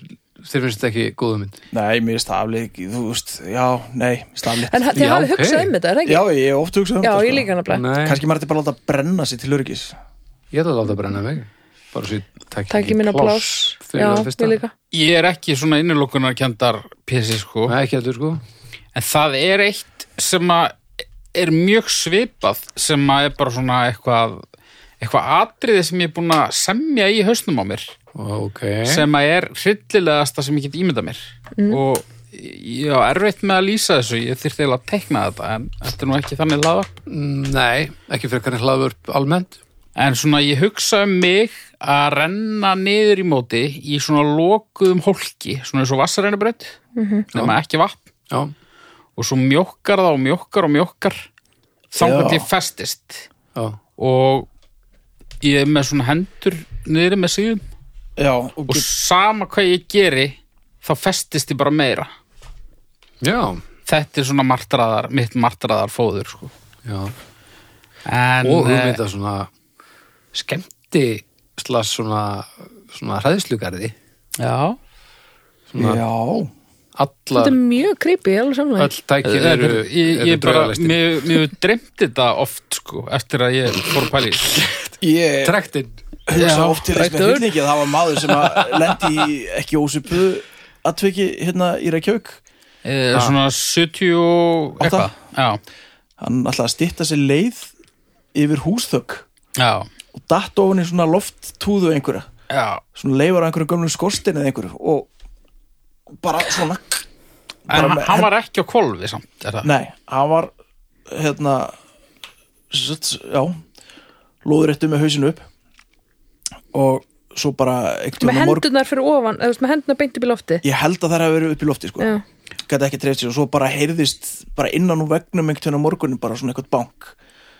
Speaker 1: þér finnst þetta ekki góðu mynd?
Speaker 2: Nei, mér er staflið ekki, þú veist Já, nei, mér staflið
Speaker 4: En þið
Speaker 1: Já,
Speaker 4: hafið hugsað um þetta, er það
Speaker 2: Já,
Speaker 4: ekki?
Speaker 2: ég hef oft hugsað um
Speaker 4: Já,
Speaker 2: þetta
Speaker 4: ég líka
Speaker 1: Nei,
Speaker 2: Kannski maður þetta bara láta brenna sér til öryggis.
Speaker 1: Ég ætla að láta brenna mig. Bara svo ég tæki
Speaker 4: Takk ég minna pláss
Speaker 1: fyrir
Speaker 4: Já, ég líka.
Speaker 3: Ég er ekki svona innilokunar kendar pjessi sko.
Speaker 1: Nei, ekki heldur sko.
Speaker 3: En það er eitt sem að er mjög svipað sem að er bara svona eitthvað eitthvað atriði sem ég er búin að semja í hausnum á mér
Speaker 1: Ok.
Speaker 3: sem að er hryllilegasta sem ég get ímyndað mér. Og ég á erfitt með að lýsa þessu ég þyrfti eiginlega að tekna þetta en þetta er nú ekki þannig hlaðvarp
Speaker 1: Mm, Nei, ekki fyrir kannar hlaðvörp almennt.
Speaker 3: En svona ég hugsa um mig að renna niður í móti í svona lokuðum hólki svona eins og vassarænubrætt nema ekki vatn.
Speaker 1: Já,
Speaker 3: og svo mjókkar það og mjókkar og mjókkar þangar
Speaker 2: Já.
Speaker 3: til festist.
Speaker 1: Já,
Speaker 3: og ég er með svona hendur niður með síðum.
Speaker 2: Já, og
Speaker 3: og sama hvað ég geri þá festist ég bara meira.
Speaker 1: Já,
Speaker 3: þetta er svona martraðar, mitt martraðar fóður sko.
Speaker 1: já.
Speaker 3: en
Speaker 1: Og
Speaker 3: eh,
Speaker 1: hugmynda svona skemmti slags svona, svona hræðslugarði.
Speaker 3: Já,
Speaker 1: svona
Speaker 2: Já,
Speaker 4: Þetta
Speaker 1: allar
Speaker 4: er mjög creepy,
Speaker 1: tækin
Speaker 3: Þetta
Speaker 1: eru,
Speaker 3: er- ég,
Speaker 1: eru
Speaker 3: ég bara,
Speaker 1: draugalæstir
Speaker 3: mér, mér dreymdi þetta oft sko, eftir að ég fór þessu.
Speaker 2: ég
Speaker 1: Trektin
Speaker 2: hugsa oft til þess með
Speaker 4: ræktur.
Speaker 2: hryllingi að það var maður sem að lendi í ekki ósöpu atviki hérna í Reykjavík.
Speaker 3: Eh, svona 70 og
Speaker 2: Átta?
Speaker 3: eitthvað já,
Speaker 2: Hann ætlaði að stytta sér leið yfir húsþögg
Speaker 3: já,
Speaker 2: og datt ofan í svona lofttúðu einhverja.
Speaker 3: Já.
Speaker 2: Svona leifar á einhverju gömlu skorstinn eða einhverju og bara svona
Speaker 3: en
Speaker 2: Bara
Speaker 3: hann,
Speaker 2: með
Speaker 3: hann var ekki á kolvi samt, er það?
Speaker 2: Nei, hann var hérna sett, já lóðréttu með hausinu upp og svo bara
Speaker 4: Með hendurnar fyrir ofan, eða með hendurnar beint upp í lofti
Speaker 2: ég held að það hafi verið upp í lofti sko. Gæti ekki treyft sér og svo bara heyrðist bara innan úr vegnum einhvern tímann á morgunin bara svona eitthvað bank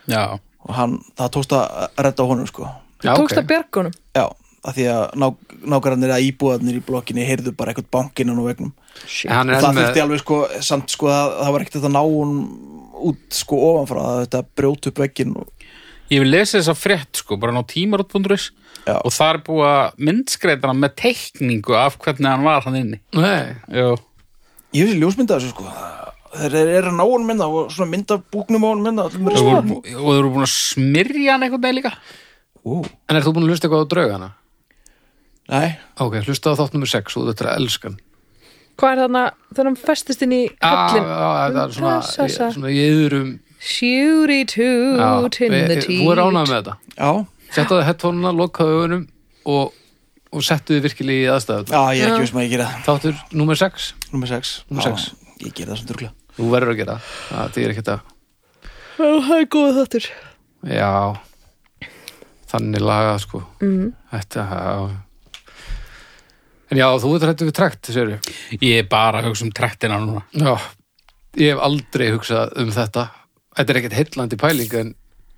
Speaker 3: já,
Speaker 2: og hann, það tókst að redda á honum sko.
Speaker 1: Já,
Speaker 4: þú tókst að bjargunum
Speaker 2: já, af því að ná, nákvæmlega að íbúðarnir í blokkinni heyrðu bara eitthvað bank innan vegnum og
Speaker 1: er
Speaker 2: það þurfti alveg sko samt sko að það var ekkert að ná hún út sko ofanfrá að þetta brjót upp veggin og
Speaker 3: ég vil lesa þessa frétt sko, bara ná tímarút.is
Speaker 2: Já.
Speaker 3: og það er búið að myndskreita hann með teikningu af hvernig hann var hann inni.
Speaker 1: Nei,
Speaker 3: já,
Speaker 2: ég þessi ljósmynda þessu sko. Þeir eru er að ná hún mynda og svona mynda búknum á hún mynda
Speaker 3: og þeir eru búin að smyrja hann einhvern veginn líka.
Speaker 2: Ú,
Speaker 1: en er þú búin að hlusta eitthvað á draugana?
Speaker 2: nei,
Speaker 1: Ok, hlusta á þátt nummer 6 og þetta er að elskan
Speaker 4: Hvað er þarna, þegar hann festist inn í höllin
Speaker 1: já, það
Speaker 4: Shooty toot in the teeth
Speaker 1: Þú er ánægð með þetta.
Speaker 2: Já,
Speaker 1: Settaðu headphone-una, lokaðu augunum og, og settu þið virkilega í aðstæðu
Speaker 2: já, ég er ekki veist maður að ég gera það.
Speaker 1: Þáttur nummer 6
Speaker 2: Númer 6
Speaker 1: Númer sex.
Speaker 2: Ég gera það sem drugla
Speaker 1: Þú verður að gera það, það er að
Speaker 4: Já, Það er góð þáttur.
Speaker 1: Já. Þannig lagað sko.
Speaker 4: Mm.
Speaker 1: Þetta, já. En já, þú ert hættu við trekt, segir
Speaker 3: ég er bara að hugsa um trektina núna.
Speaker 1: Já, ég hef aldrei hugsað um þetta Þetta er ekkert heillandi pæling en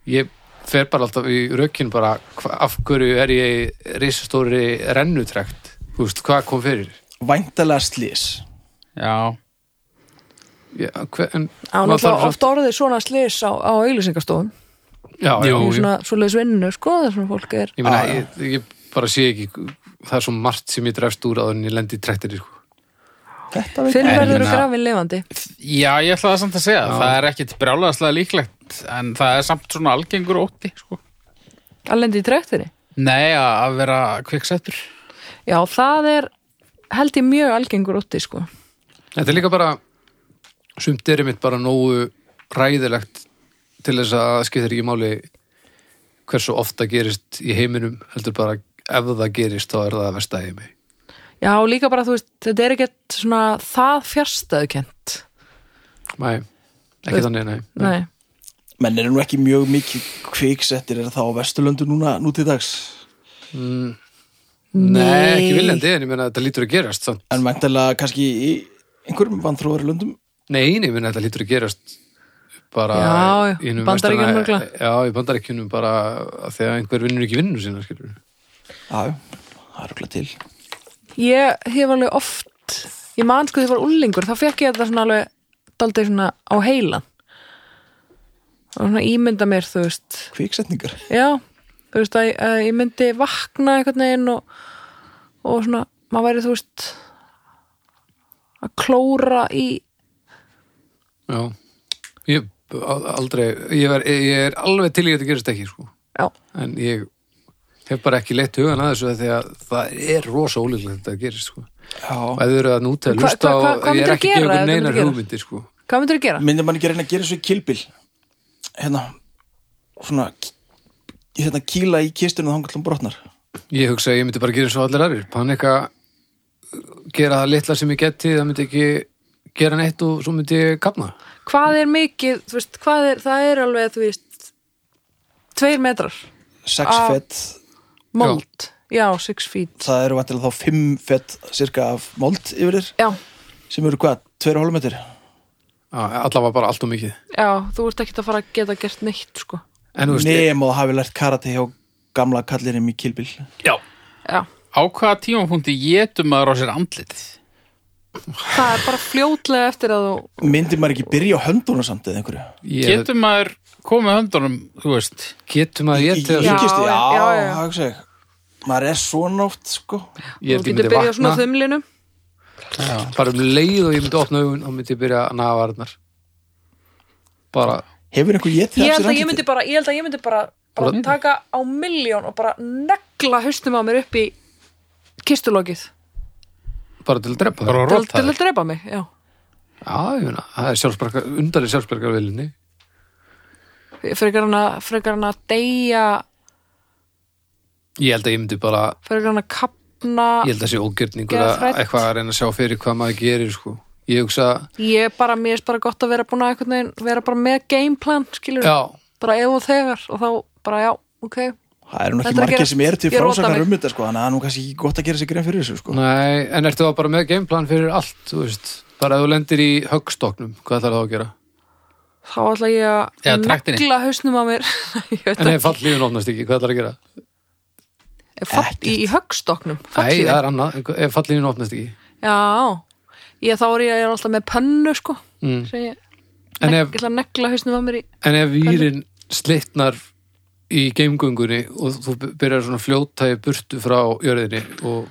Speaker 1: ég fer bara alltaf í rökin bara af hverju er ég í risastóri rennutrekt? Þú veist, hvað kom fyrir?
Speaker 2: Væntalega slís
Speaker 3: Já,
Speaker 1: já, hver, en,
Speaker 4: á
Speaker 1: maður þarf
Speaker 4: náttúrulega oft orðið svona slis á, á auglýsingastofun
Speaker 1: já, já,
Speaker 4: svona svoleiðis vinnu sko þar sem fólk er.
Speaker 1: Ég
Speaker 2: já.
Speaker 1: ég, ég bara sé ekki það er svo margt sem ég drefst úr að ég lendi í trektinni sko.
Speaker 2: Þetta veit
Speaker 4: fyrr
Speaker 3: En
Speaker 4: verður
Speaker 3: meina-
Speaker 4: grafin lifandi.
Speaker 3: Já ég ætla það samt að segja
Speaker 1: Já.
Speaker 3: það er ekkit brjálæðslega líklegt en það er samt svona algengur ótti sko.
Speaker 4: að lendi í trektinni
Speaker 3: Nei, að vera kviksettur.
Speaker 4: Já það er held ég mjög algengur úti sko.
Speaker 1: Þetta er líka bara sumt er mitt bara nógu ræðilegt til þess að skiptir ekki máli hversu ofta gerist í heiminum heldur bara ef það gerist þá er það að versta heimi
Speaker 4: já líka bara þú veist þetta er ekkert svona það fjärstaðukent
Speaker 1: Nei, ekki þannig, nei.
Speaker 4: nei.
Speaker 2: Menn eru nú ekki mjög mikið kviksettir er það á Vesturlöndu núna nú til dags?
Speaker 1: Mm, nei, ekki viljandi, en ég meina að þetta lítur að gerast samt.
Speaker 2: En væntalega kannski í einhverjum vanþróðari löndum?
Speaker 1: Nei, nei, ég meina að þetta lítur að gerast bara
Speaker 4: Já,
Speaker 1: í
Speaker 4: örugglega.
Speaker 1: Já, í bandaríkjunum bara að þegar einhver vinnur ekki vinnu sína,
Speaker 2: já, það er okkur til
Speaker 4: ég hef alveg oft ég man sko því ég var úlingur þá fekk ég þetta svona alveg daldið svona á heilan. Og svona ímynda mér þú veist.
Speaker 2: Kviksetningar.
Speaker 4: Já, þú veist að, að ég myndi vakna einhvern veginn og, og svona, maður væri þú veist að klóra í
Speaker 1: Já, ég aldrei, ég er, ég er alveg til í að þetta gerist ekki, sko.
Speaker 4: Já,
Speaker 1: en ég hef bara ekki leitt hugan að þessu því að það er rosa ólíklegt að gerist, sko.
Speaker 2: Já,
Speaker 1: og ef þau eru að núta að
Speaker 4: Hva-
Speaker 1: lusta
Speaker 4: hva-
Speaker 1: og
Speaker 4: hva- hvað
Speaker 1: ég er ekki að
Speaker 4: gera
Speaker 1: gefa
Speaker 4: ef
Speaker 1: ykkur
Speaker 4: þetta
Speaker 1: neinar
Speaker 4: myndi
Speaker 1: hugmyndir, sko.
Speaker 4: Hvað myndir þú gera?
Speaker 2: myndi man ekki reyna að gera svo í kilbil Hérna Svona Hérna kýla í kistunum þá hann brotnar.
Speaker 1: Ég hugsa að ég myndi bara gera og allir aðrir. Panika gera það litla sem ég geti það myndi ekki gera neitt og svo myndi ég kapna
Speaker 4: hvað er mikið, þú veist, hvað er það er alveg, þú veist tveir metrar,
Speaker 2: Sex
Speaker 4: Á-
Speaker 2: fett
Speaker 4: mold. Já, six feet.
Speaker 2: Það eru vantilega þá fimm fett cirka af mold yfir þér.
Speaker 4: Já,
Speaker 2: sem eru hvað, hálfum metri
Speaker 1: allavega bara allt og mikið.
Speaker 4: Já, þú ert ekki að fara að geta gert neitt, sko.
Speaker 1: En þú veist,
Speaker 2: Nefn og hafi lært karate hjá gamla kallinum í kilbil
Speaker 1: já,
Speaker 4: já,
Speaker 3: Á hvaða tímapunkti getum maður á sér andlitið?
Speaker 4: það er bara fljótlega eftir að þú
Speaker 2: Myndi maður ekki byrja á höndunum samt eða einhverju?
Speaker 1: Ég,
Speaker 3: Getum maður komið höndunum, þú veist
Speaker 1: getum að ég til
Speaker 2: Í
Speaker 4: Já,
Speaker 2: já,
Speaker 4: já, já.
Speaker 2: það hugsa ég Maður er svona oft, sko
Speaker 1: ég
Speaker 4: þú
Speaker 1: held ég
Speaker 4: getur
Speaker 1: myndi
Speaker 4: byrjað svona þumlinu
Speaker 1: bara um leið og ég myndi opna augun og myndi ég byrja að naga varnar bara,
Speaker 2: Hefur einhver
Speaker 4: ég
Speaker 2: af
Speaker 4: held
Speaker 2: sér
Speaker 4: að ég myndi bara, ég held að ég myndi bara, bara
Speaker 1: Bara-
Speaker 4: taka á milljón og bara negla haustum á mér upp í kistulokið
Speaker 1: bara til að drepa það
Speaker 4: til, til að drepa mig, já
Speaker 1: já, ég meina, það er sjálfsbergar undarlega sjálfsbergar viljunni
Speaker 4: frekar hann að, frekar hann að deyja.
Speaker 1: Ég held að ég myndi bara
Speaker 4: frekar hann að kapna
Speaker 1: ég held að sé ógjörningur að eitthvað að reyna að sjá fyrir hvað maður gerir sko. ég hugsa,
Speaker 4: ég bara, mér er bara gott að vera búin að einhvern veginn, vera bara með gameplan skilur,
Speaker 1: já.
Speaker 4: Bara og þegar og þá bara já, ok.
Speaker 2: Það eru nú
Speaker 4: Þetta
Speaker 2: ekki
Speaker 4: er að
Speaker 2: margir sem eru til
Speaker 4: mig.
Speaker 2: um þetta, sko Þannig að það er nú kannski ekki gott að gera sig grein fyrir þessu, sko.
Speaker 1: Nei, en ertu þá bara með gameplan fyrir allt, þú veist, bara ef þú lendir í höggstoknum, hvað ætlar það að gera?
Speaker 4: Þá ætla ég að negla hausnum á mér.
Speaker 1: En
Speaker 4: ekki.
Speaker 1: ef fallífun opnast ekki, hvað ætlar að gera?
Speaker 4: Fall, í, í höggstoknum
Speaker 1: Nei, það er annað, ef fallífun opnast ekki.
Speaker 4: Já, ég, þá er ég, ég er alltaf með pönnu sko.
Speaker 1: Mm.
Speaker 4: ég,
Speaker 1: en,
Speaker 4: neg,
Speaker 1: ef,
Speaker 4: ég ætla að negla hausnum á mér í
Speaker 1: en ef vírin slitnar í geimgöngunni og þú byrjar svona að fljóta í burtu frá jörðinni og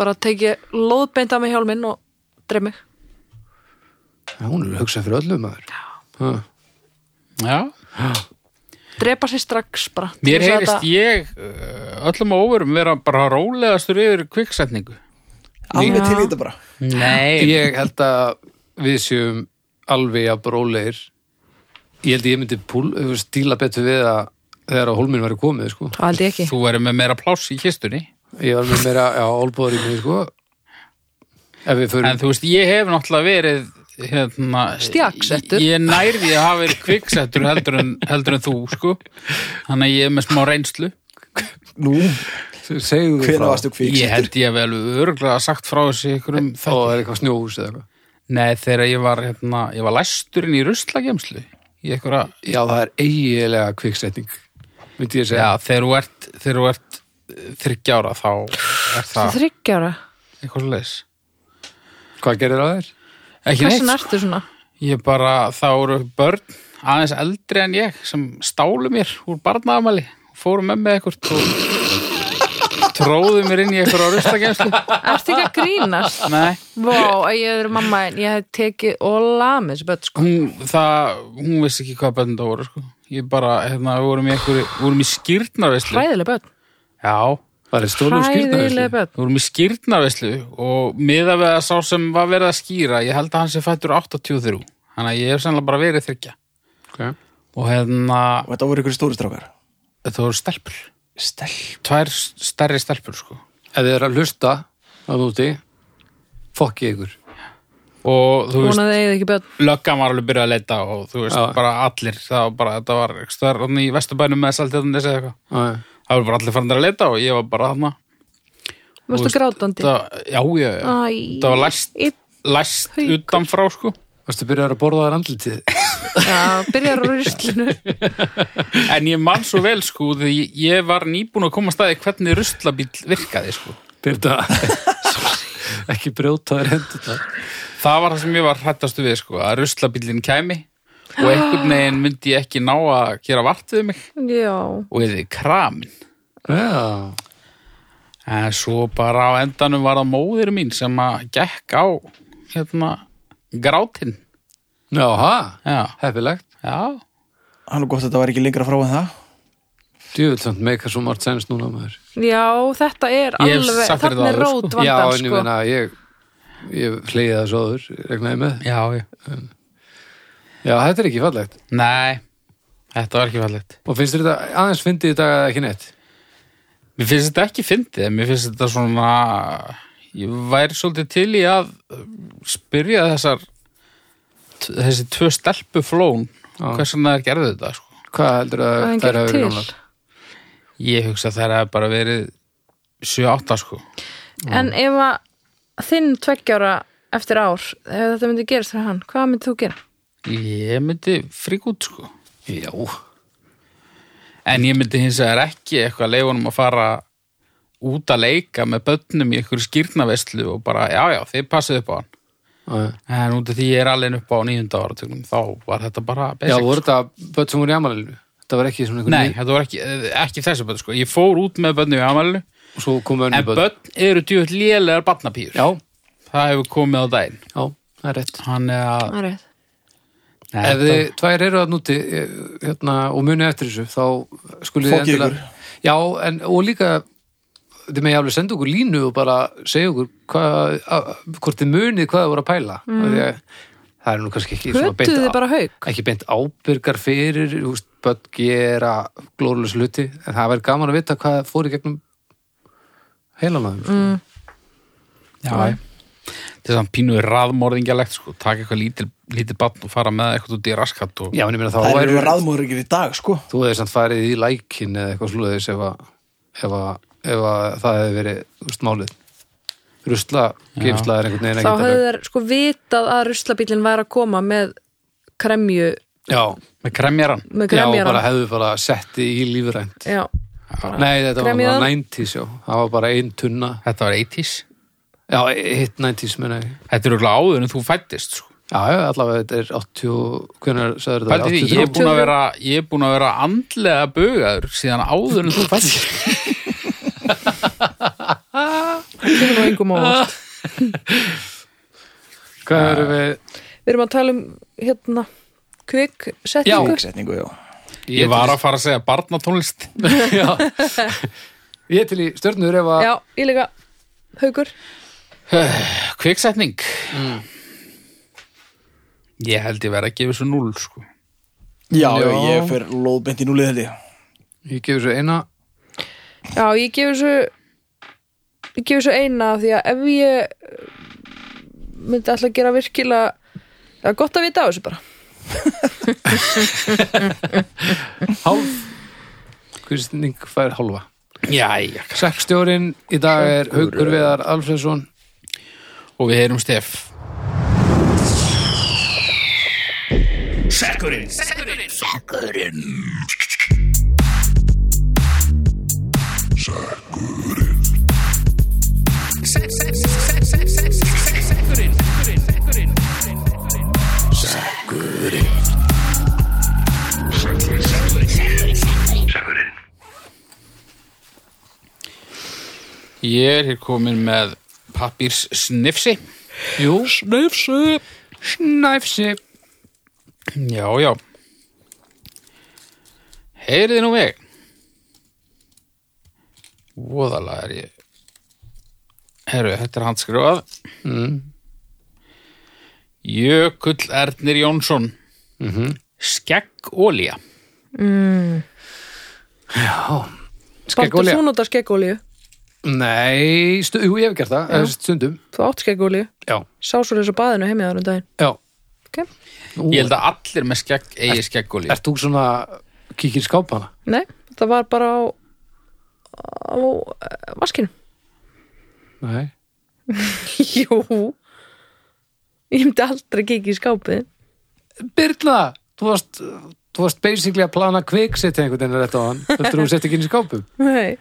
Speaker 4: bara teki lóðbeint af mig hjálminn og dreif mig.
Speaker 1: Ja, hún er að hugsa fyrir öllum maður. Ha.
Speaker 3: Já,
Speaker 4: drepa sér strax bara
Speaker 3: mér
Speaker 4: að
Speaker 3: heyrist
Speaker 4: þetta-
Speaker 3: ég uh, öllum á óverum vera bara rólegastur yfir kviksetningu.
Speaker 2: Alveg til í þetta bara?
Speaker 3: Nei,
Speaker 1: Ég held að við séum alveg að bróleir ég held að ég myndi púl, stíla betur við að þegar að hólminn væri komið sko.
Speaker 4: ég ekki.
Speaker 3: Þú verður með meira pláss í kistunni.
Speaker 1: Ég var með meira, já, olbúður í mig sko. ef við förum
Speaker 3: En þú veist, ég hef náttúrulega verið hérna,
Speaker 4: Stjaksettur.
Speaker 3: Ég nærði að hafa verið kviksettur heldur en, heldur en þú, sko Þannig að ég er með smá reynslu
Speaker 2: Nú,
Speaker 1: segðu þú frá
Speaker 3: Ég held ég hef vel örgulega sagt frá þessi ykkur um
Speaker 1: og
Speaker 3: það
Speaker 1: er eitthvað snjós eða eitthvað
Speaker 3: Nei, þegar ég var, hérna, ég var læsturinn í ruslagemslu Í einhverja,
Speaker 1: já, það er eiginlega kviksetning myndi ég segja.
Speaker 3: Já, þegar þú ert, þegar þú ert þryggjára þá er það
Speaker 4: þryggjára
Speaker 3: eitthvað leis.
Speaker 1: Hvað gerir það þér?
Speaker 3: Ekki neitt,
Speaker 4: ertu svona?
Speaker 3: ég bara, það voru börn aðeins eldri en ég sem stálu mér úr barnaðamæli fóru með með eitthvað og tróðu mér inn í eitthvað á rustagemslu
Speaker 4: Ertu ekki að grínast?
Speaker 3: Nei,
Speaker 4: að ég er mamma ég hef tekið og lamið þessu börn sko.
Speaker 3: hún, það, hún vissi ekki hvað börn það voru sko. ég bara, hérna, við vorum í einhverju við vorum í skýrnarveislu
Speaker 4: Hræðileg börn
Speaker 3: já,
Speaker 1: Það er skýrnaðislu.
Speaker 4: börn
Speaker 3: við vorum í skýrnarveislu og miða við að sá sem var verið að skýra ég held að hann sé fættur 83 þannig að ég hef sannlega bara verið þryggja
Speaker 1: Okay.
Speaker 3: og hérna,
Speaker 2: og þetta voru ykkur stóri strákar
Speaker 3: þetta voru stelpur
Speaker 2: stelp
Speaker 3: tvær stærri stelpur sko
Speaker 1: Ef þið er að hlusta að úti, fokkið ykkur.
Speaker 3: og þú veist,
Speaker 4: Hún að þið ekki börn
Speaker 3: löggan var alveg byrjað að leita og þú veist,
Speaker 1: Já.
Speaker 3: bara allir það var bara, þetta var ekki stöðar í vesturbænum með saltjarnis eða eitthvað. Það var bara allir farin að leita og ég var bara þarna. Veist,
Speaker 4: grátandi?
Speaker 3: það, já, já, já,
Speaker 4: Æ,
Speaker 3: það var læst, læst utanfrá sko.
Speaker 1: Varstu byrjar að borða þar andlitið?
Speaker 4: Já, byrjar á ruslinu.
Speaker 3: En ég man svo vel sko því ég- ég var nýbúin að koma að staði hvernig ruslabíl virkaði sko.
Speaker 1: Byrja ekki brjóta þær hendur það.
Speaker 3: það var það sem ég var hrættastu við sko að ruslabílinn kæmi og einhvern veginn myndi ég ekki ná að gera vart við mig
Speaker 4: Já,
Speaker 3: og eða kramin
Speaker 1: Já,
Speaker 3: En svo bara á endanum var það móðir mín sem að gekk á hérna grátinn.
Speaker 1: já, ha,
Speaker 3: Já,
Speaker 2: hann og gott að þetta var ekki lengra frá en það
Speaker 1: Djúvill samt meika svo margt sens núna maður.
Speaker 4: já, þetta er
Speaker 3: Ég hef
Speaker 4: alveg
Speaker 3: sagt þér
Speaker 4: Þarna er
Speaker 3: það áður,
Speaker 4: rót
Speaker 3: sko.
Speaker 1: Já,
Speaker 4: vandan
Speaker 1: en ég
Speaker 4: sko.
Speaker 1: meina, ég, ég hleyði það svo öður, regnaði með.
Speaker 3: já, já.
Speaker 1: Já, þetta er ekki fallegt.
Speaker 3: Nei, þetta var ekki fallegt.
Speaker 1: Og finnst þér þetta aðeins fyndið eða ekki neitt?
Speaker 3: Mér finnst þetta ekki fyndið, mér finnst þetta svona, ég væri svolítið til í að spyrja þessar, þessi tvö stelpu flón, hversan það er gerðu þetta, sko.
Speaker 1: Hvað heldur að
Speaker 4: Hvað hann
Speaker 1: þær hafa verið nálar?
Speaker 3: Ég hugsa að það er bara verið 7-8, sko.
Speaker 4: En ef að þinn tveggjára eftir ár, ef þetta myndi gerast fyrir hann, hvað myndi þú gera?
Speaker 3: Ég myndi frík út, sko.
Speaker 1: Já,
Speaker 3: En ég myndi hins vegar ekki eitthvað leifunum að fara út að leika með börnum í einhverju skýrnaveislu og bara, já, já, þið passið upp á hann.
Speaker 1: já.
Speaker 3: En út af því ég er alveg upp á nýjunda áratögnum, þá var þetta bara
Speaker 1: Já,
Speaker 3: basic.
Speaker 1: voru þetta börn sem voru í amalinu? Þetta var ekki svona einhvern
Speaker 3: Nei, þetta var ekki, ekki þessi börn, sko. Ég fór út með börnum í amalinu,
Speaker 1: Og svo komu önni
Speaker 3: en
Speaker 1: börn.
Speaker 3: börn eru djúið lélegar barnapýr.
Speaker 1: Já,
Speaker 3: Það hefur komið á daginn.
Speaker 1: já, það er rétt.
Speaker 3: Hann er að...
Speaker 4: Það er.
Speaker 3: Nei,
Speaker 1: Ef þið tvær eru að núti hérna, og muni eftir þessu, þá skulið
Speaker 2: Fokkið ykkur.
Speaker 1: Já, en, og líka þið með alveg senda okkur línu og bara segja okkur hvað, að, hvort þið munið hvað þið voru að pæla mm. því að það er nú kannski ekki
Speaker 4: þið haug?
Speaker 1: ekki beint ábyrgar fyrir börn gera glórulegs hluti, en það væri gaman að vita hvað fór í gegnum heilanæðum sko.
Speaker 4: Mm.
Speaker 3: Já, þetta er samt pínuði raðmorðingjalegt, sko. Taka eitthvað lítil, lítil barn og fara með eitthvað út í raskat og...
Speaker 1: Já, en ég meina þá
Speaker 2: það eru ekki í dag sko
Speaker 1: þú hefði samt farið í lækin eða eitthvað slúðis ef að, ef að, ef að það hefði verið þú veist, málið rusla, geimsla er einhvern veginn
Speaker 4: Þá
Speaker 1: alveg-
Speaker 4: þeir sko vitað að ruslabílinn væri að koma með kremju
Speaker 1: Já,
Speaker 3: Með kremjaran.
Speaker 4: með
Speaker 1: já, bara
Speaker 4: kremjaran.
Speaker 1: hefðu bara setti í lífrænt
Speaker 4: Já,
Speaker 1: Nei, þetta var
Speaker 4: Kremjaðan?
Speaker 1: bara 90s, já Það var bara ein tunna
Speaker 3: Þetta var 80s.
Speaker 1: Já, hitt 90s, menna ég
Speaker 3: Þetta er örugglega áður en þú fættist, sko.
Speaker 1: Já, já, allavega þetta er 80 Hvernig sagður þetta?
Speaker 3: Pældi því, ég er búin að vera, ég er búin að vera andlega bugaður síðan áður en þú fættist.
Speaker 4: kemur nú engum á óvart.
Speaker 1: Hvað erum við
Speaker 4: Við erum að tala um hérna kvik setningu.
Speaker 2: Setningu, já.
Speaker 3: Ég var að fara að segja barnatónlist.
Speaker 1: já. Ég er til í stjörnur ef að
Speaker 4: Já, ég líka haugur.
Speaker 3: Kviksetning. Ég held ég verið að gefa þessu null, sko.
Speaker 2: Já, já, ég fer lóðbent í núlið held ég.
Speaker 1: Ég gefur svo eina.
Speaker 4: Já, ég gef þessu ég gef þessu eina af því að ef ég eh, myndi alltaf gera virkilega það er gott að vita á þessu bara.
Speaker 1: Hálf Kristning fær hálfa.
Speaker 3: Jæja.
Speaker 1: Sekkstjórin í dag er Haukur Viðar Alfredsson
Speaker 3: og við heyrum stef. Sækurinn Sækurinn Sækurinn Sækurinn Sækurinn Sækurinn Sækurinn Sækurinn Ég er hér komin með pappírs snifsi.
Speaker 1: Jú, snæfsi Snæfsi
Speaker 3: Já, já. Heyriði nú mig. Voðalega er ég. Herru, þetta er handskrifað.
Speaker 1: mm.
Speaker 3: Jökull Ernir Jónsson.
Speaker 1: Mm
Speaker 3: Skeggólía.
Speaker 1: Já
Speaker 4: Skottur
Speaker 1: Skeggolía
Speaker 4: þú nota skeggolíu?
Speaker 1: Nei, stu, jú, ég hef gert það,
Speaker 4: Já.
Speaker 1: eða stundum.
Speaker 4: Þú átt skeggolíu?
Speaker 1: Já,
Speaker 4: Sá svo þessu baðinu heimiðar um daginn.
Speaker 1: Já.
Speaker 4: Ok.
Speaker 1: Nú,
Speaker 3: Ég held að allir með skegg eigi skeggólíu.
Speaker 1: Ert þú svona kíkir í skápana?
Speaker 4: Nei, þetta var bara á, á eh, vaskinu.
Speaker 1: Nei.
Speaker 4: Jú. Ég myndi aldrei kikið í skápið.
Speaker 1: Birna, þú varst þú varst basically að plana kvikset einhvern veginn rétt á hann, heldur þú sett ekki inn í skápum
Speaker 4: Nei,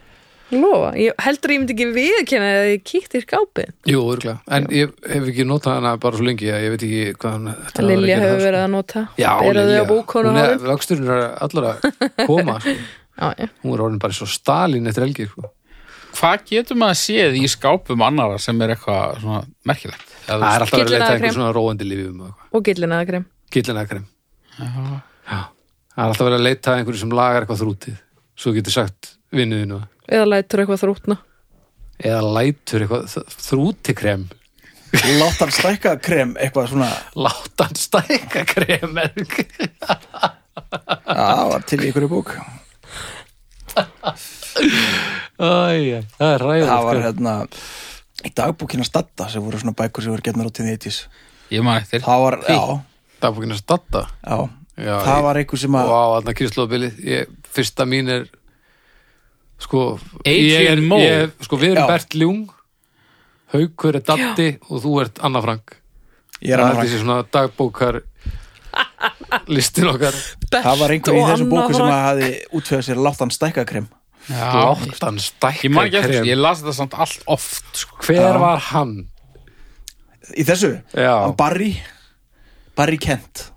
Speaker 4: lofa ég, Heldur ég myndi ekki viðkynna að ég kíkti í skápið?
Speaker 1: Jú, örgulega, en ég hef ekki notað hana bara svo lengi að ég veit ekki hvað hann að
Speaker 4: Lilja hefur verið að nota.
Speaker 1: Já, Lilja, hún er, er allar að koma sko.
Speaker 4: Já, já.
Speaker 1: Hún er orðin bara svo stalin eftir helgi sko.
Speaker 3: Hvað getur maður séð í skápum annara sem er eitthvað svona merkilegt?
Speaker 1: Það er alltaf að leita einhver svona róandi og eitthvað.
Speaker 4: Og gillinaða krem
Speaker 1: gyllinæðakrem Já, það er alltaf að leita að einhverju sem lagar eitthvað þrútið svo getur sagt vinnuðinu
Speaker 4: Eða lætur eitthvað þrútna.
Speaker 1: Eða lætur eitthvað þrútikrem.
Speaker 2: Látt hann stækka krem eitthvað svona.
Speaker 1: Látan stækka krem
Speaker 2: Já, var til í ykkur bók.
Speaker 1: Æ, það er ræðið
Speaker 2: Það var hérna í dagbókina Stadda sem voru svona bækur sem voru getnar á tíðni eittis
Speaker 3: Ég man eftir.
Speaker 2: Það var, já,
Speaker 1: dagbúkina statta
Speaker 2: já.
Speaker 1: Já,
Speaker 2: Það
Speaker 1: ég-
Speaker 2: var einhver sem að
Speaker 1: og á þarna kynnslóðbilið ég, fyrsta mín er sko
Speaker 3: Adrian
Speaker 1: ég er,
Speaker 3: Moe.
Speaker 1: ég, sko við erum
Speaker 2: Já.
Speaker 1: Bert Ljung Haukur er Datti og þú ert Anna Frank
Speaker 2: Ég er
Speaker 1: það
Speaker 2: að
Speaker 1: er þessi svona dagbókar listin okkar
Speaker 2: Það var einhver í
Speaker 4: Anna
Speaker 2: bóku sem
Speaker 4: Frank.
Speaker 2: að hafi útfjöða sér látt hann stækka krem
Speaker 3: Já,
Speaker 1: láttan
Speaker 3: ég man ekki eftir
Speaker 1: krem.
Speaker 3: þessu. Ég las þetta samt allt oft, sko.
Speaker 1: hver
Speaker 2: Já.
Speaker 1: var hann?
Speaker 2: Í þessu,
Speaker 1: Já.
Speaker 2: hann Barry Barry Kent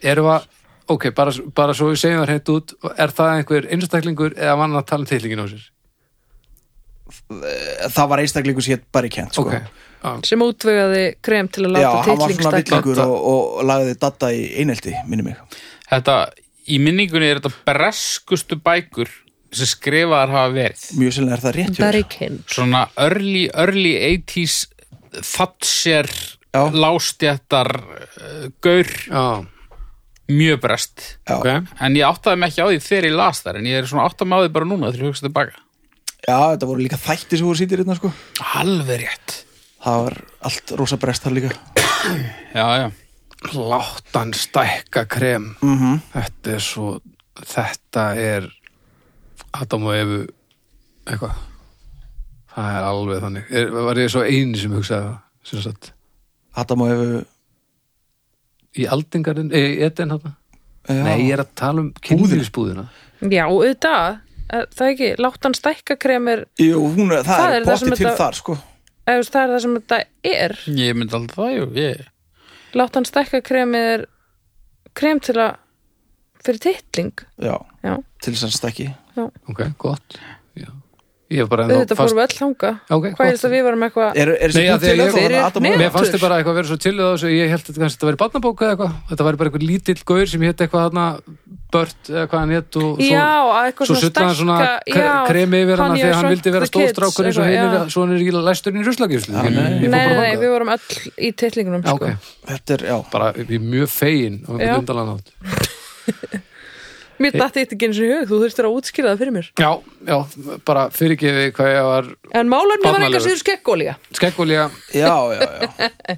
Speaker 1: erum við ok, bara, bara svo við segjum það hreint út er það einhver einstaklingur eða var hann að tala um tillingin á sér?
Speaker 2: Það var einstaklingur sér Barry Kent sko.
Speaker 1: ok, já,
Speaker 4: sem útvegaði krem til að
Speaker 2: Já,
Speaker 4: láta
Speaker 2: hann var
Speaker 4: titling
Speaker 2: svona
Speaker 4: stækka
Speaker 2: villingur og, og lagði Dada í einelti, minni mig
Speaker 3: Þetta, í minningunni er þetta breskustu bækur sem skrifaðar hafa verið.
Speaker 2: Mjög sérlega er það rétt
Speaker 4: Kent
Speaker 3: Svona early, early 80s Thatcher,
Speaker 2: Já.
Speaker 3: lástjættar, uh, gaur,
Speaker 1: já,
Speaker 3: mjög brest.
Speaker 2: Já.
Speaker 1: ok
Speaker 3: En ég áttaði mig ekki á því þegar ég las þar, en ég er svona áttaði mig á því bara núna þegar ég hugsa tilbaka.
Speaker 2: Já, þetta voru líka þætti sem voru sýtir hérna sko
Speaker 3: Alveg rétt.
Speaker 2: Það var allt rosa brest þar líka
Speaker 3: Já, já.
Speaker 1: láttan stækka krem
Speaker 2: mm -hmm.
Speaker 1: þetta er svo þetta er Adam og Evu eitthvað það er alveg þannig er, var ég svo eini sem hugsaði það
Speaker 2: Adam og Efu
Speaker 1: í aldingarinn, eða hann
Speaker 2: já.
Speaker 1: nei, ég er að tala um kynlífsbúðina.
Speaker 4: Já, auðvitað Það er ekki, láttan stækka krem er
Speaker 2: Jú, hún, það,
Speaker 4: Það
Speaker 2: er
Speaker 4: er
Speaker 2: bótti til þar sko.
Speaker 4: Eða, veist, það er það sem þetta er.
Speaker 3: Ég myndi alltaf það, jú. Ég...
Speaker 4: láttan stækka krem er krem til að fyrir titling.
Speaker 2: Já,
Speaker 4: Já,
Speaker 2: til þess að stækki.
Speaker 1: Ok, gott já. ég hef bara ennþá
Speaker 4: auðvitað fórum við öll þanga
Speaker 1: Ok,
Speaker 4: Hvað er þetta við varum eitthvað
Speaker 2: Er, er bútt til að og
Speaker 4: net-
Speaker 2: Evu
Speaker 1: Mér fannst þið bara eitthvað að vera svo til á þessu ég held að þetta væri barnabóka eða eitthvað. Þetta væri bara eitthvað lítill gaur sem hétt eitthvað þarna Bört eða hvað hann hétt og svo,
Speaker 4: Já,
Speaker 1: svo
Speaker 4: svona
Speaker 1: suttaði hann svona kremi yfir hann þegar hann vildi vera stóðstrákur eins og
Speaker 4: já.
Speaker 1: svo hann er í læsturinn í ruslagjuslu
Speaker 2: Já, nei.
Speaker 4: Nei, við vorum öll í titlingunum
Speaker 1: Já,
Speaker 4: sko.
Speaker 2: Þetta er,
Speaker 1: bara er mjög fegin
Speaker 4: Mér dætti þetta ekki eins og í hug, þú þurftir að útskýra það fyrir mér.
Speaker 1: Já, já, bara fyrirgefi hvað ég var
Speaker 4: En málefni var eitthvað sér skeggólía
Speaker 1: skeggolía
Speaker 2: Já, já, já.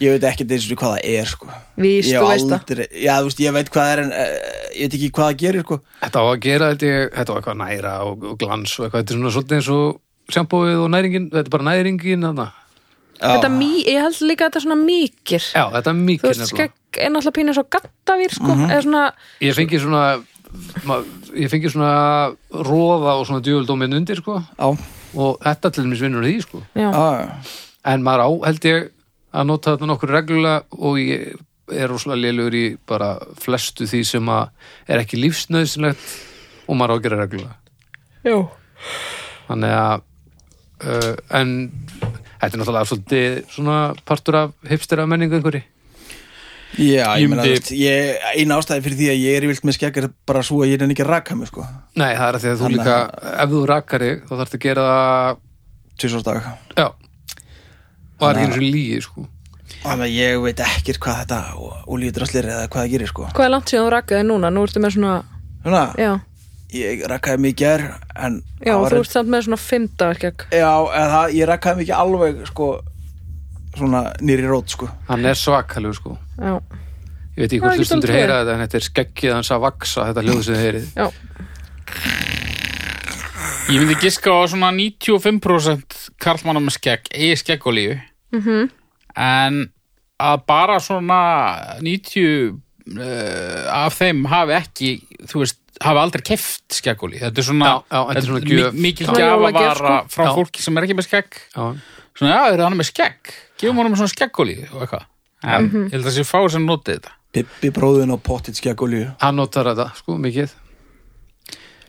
Speaker 2: Ég veit ekki eins og hvað það er sko.
Speaker 4: Víst, þú veist það.
Speaker 2: aldrei, já þú veist, ég veit hvað það er en uh, ég veit ekki hvað það gerir sko.
Speaker 1: Þetta á að gera, ég, þetta var eitthvað næra og, og glans og eitthvað, þetta er svona svolítið eins og sjampóið og næringin, þetta er bara næringin þarna.
Speaker 4: Þetta mý, ég held líka að þetta er svona mýkir.
Speaker 1: Já, þetta er
Speaker 4: Þú
Speaker 1: mikið
Speaker 4: veist, skegg er náttúrulega pínu svo gattavýr sko, eða svona,
Speaker 1: Ég fengi svona ég fengi svona róða og svona djöfuldóminn undir, sko.
Speaker 2: Já,
Speaker 1: og þetta til dæmis vinnur því, sko. En maður á, held ég, að nota þetta nokkur reglulega og ég er rosalega lélugur í bara flestu því sem að er ekki lífsnöðsynlegt og maður á að gera reglulega
Speaker 4: já
Speaker 1: þannig að uh, en þetta er náttúrulega svolítið svona partur af hipstera menningu einhverju
Speaker 2: Já,
Speaker 3: Ég
Speaker 2: meina, eina ástæði fyrir því að ég er vilt með skegg er bara svo að ég er ekki að raka mig, sko.
Speaker 1: Nei, það er að því að þú líka ef þú rakar þig, þá þarftu að gera það
Speaker 2: tvisvarsdag
Speaker 1: já. Og það er ekki eins og lígi, sko.
Speaker 2: Þannig að ég veit ekkert hvað þetta olíudraslir eða hvað það gerir, sko.
Speaker 4: Hvað er langt síðan þú rakaði núna? Nú ertu með svona,
Speaker 2: Svona,
Speaker 4: já,
Speaker 2: ég rakaði mig í ger en
Speaker 4: já, þú ert samt með svona fimmdagarkjak.
Speaker 2: Já, eða það, ég rakaði mig ekki alveg, sko svona nýri rót, sko
Speaker 1: hann er svakalegur, sko
Speaker 4: Já,
Speaker 1: ég veit ekki hvort hlustundur heyra þetta en þetta er skeggið hans að vaksa þetta hljóðu sem þið heyrið
Speaker 4: já,
Speaker 3: Ég myndi giska á svona 95% karlmanna með skegg, eigi skeggolíu
Speaker 4: mhm,
Speaker 3: en að bara svona 90 uh, af þeim hafi ekki, þú veist, hafi aldrei keft skeggolíu. Þetta er svona,
Speaker 1: Já, já, þetta er svona
Speaker 3: mikil gjafavara
Speaker 4: jólagjöf, sko.
Speaker 3: frá
Speaker 1: Já.
Speaker 3: fólki sem er ekki með skegg.
Speaker 1: já,
Speaker 3: Svona, já, er hann með skegg? Gefum honum svona skeggolíu og eitthvað. En
Speaker 4: Mhm.
Speaker 3: ég held að sé fáið sem notið þetta.
Speaker 2: Pippi bróðin og pottit skegg olíu
Speaker 1: hann notar þetta, sko, mikið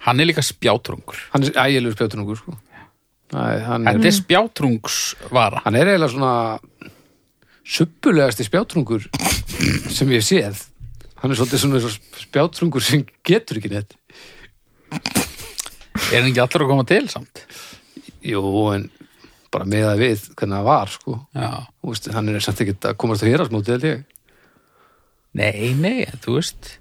Speaker 3: Hann er líka spjátrungur.
Speaker 1: hann er ægilegur spjátunungur, sko Æ, hann,
Speaker 3: Þetta
Speaker 1: er,
Speaker 3: er spjátrungsvara.
Speaker 1: hann er eiginlega svona suppulegasti spjátrungur sem ég hef séð hann er svolítið svona eins og spjátrungur sem getur ekki neitt
Speaker 3: Er hann ekki allir að koma til samt?
Speaker 1: jú, en bara með það við hvernig það var, sko
Speaker 3: Já.
Speaker 1: Þú veist, hann er samt ekkert að komast á hérasmóti held ég
Speaker 3: Nei, nei, þú veist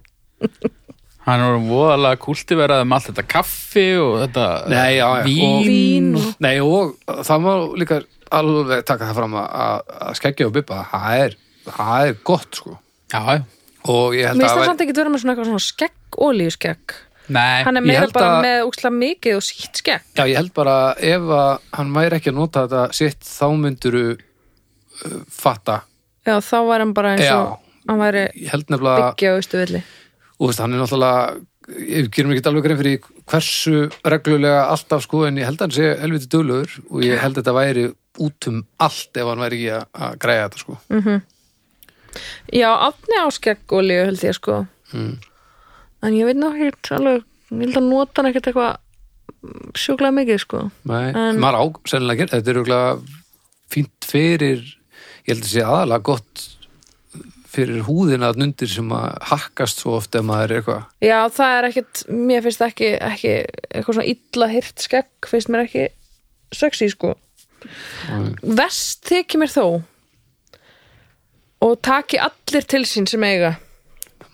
Speaker 3: Hann er voðalega kultiverað um allt þetta kaffi og þetta
Speaker 1: Nei, já,
Speaker 3: vín
Speaker 4: vín
Speaker 3: og...
Speaker 4: og,
Speaker 1: Nei og það má líka alveg taka það fram að, að, að skeggja og bippa, það er, það er gott sko
Speaker 3: Já, já,
Speaker 1: og ég held
Speaker 4: mér
Speaker 1: að,
Speaker 4: finnst það samt ekki vera með svona eitthvað svona skegg.
Speaker 3: Nei
Speaker 4: Hann er meira bara
Speaker 1: að-
Speaker 4: með úkslega mikið og sítt skegg.
Speaker 1: Já, ég held bara ef að hann væri ekki að nota þetta sitt þá mynduru uh, fatta
Speaker 4: Já, þá var hann bara eins
Speaker 1: Já.
Speaker 4: og hann væri
Speaker 1: nefnilega,
Speaker 4: byggja á austuvilli.
Speaker 1: og veist, hann er náttúrulega ég gerum ekki alveg grein fyrir hversu reglulega alltaf sko en ég held að hann sé helviti duglegur og ég held að þetta væri út um allt ef hann væri ekki að, að græja þetta sko
Speaker 4: Já, átni á skegg olíu held ég sko.
Speaker 1: mm.
Speaker 4: En ég veit ná ekkert alveg, ég held að nota hann ekkert eitthvað sjúklega mikið sko.
Speaker 1: Nei,
Speaker 4: En-
Speaker 1: maður á sennilega gera, þetta er örugglega fínt fyrir ég held að sé aðalega gott fyrir húðina að nundir sem að hakkast svo oft ef maður er eitthvað
Speaker 4: Já, það er ekkert, mér finnst ekki, ekki eitthvað svona illa hirt skegg finnst mér ekki sexy sko. Vest þykir mér þó og taki allir til sín sem eiga.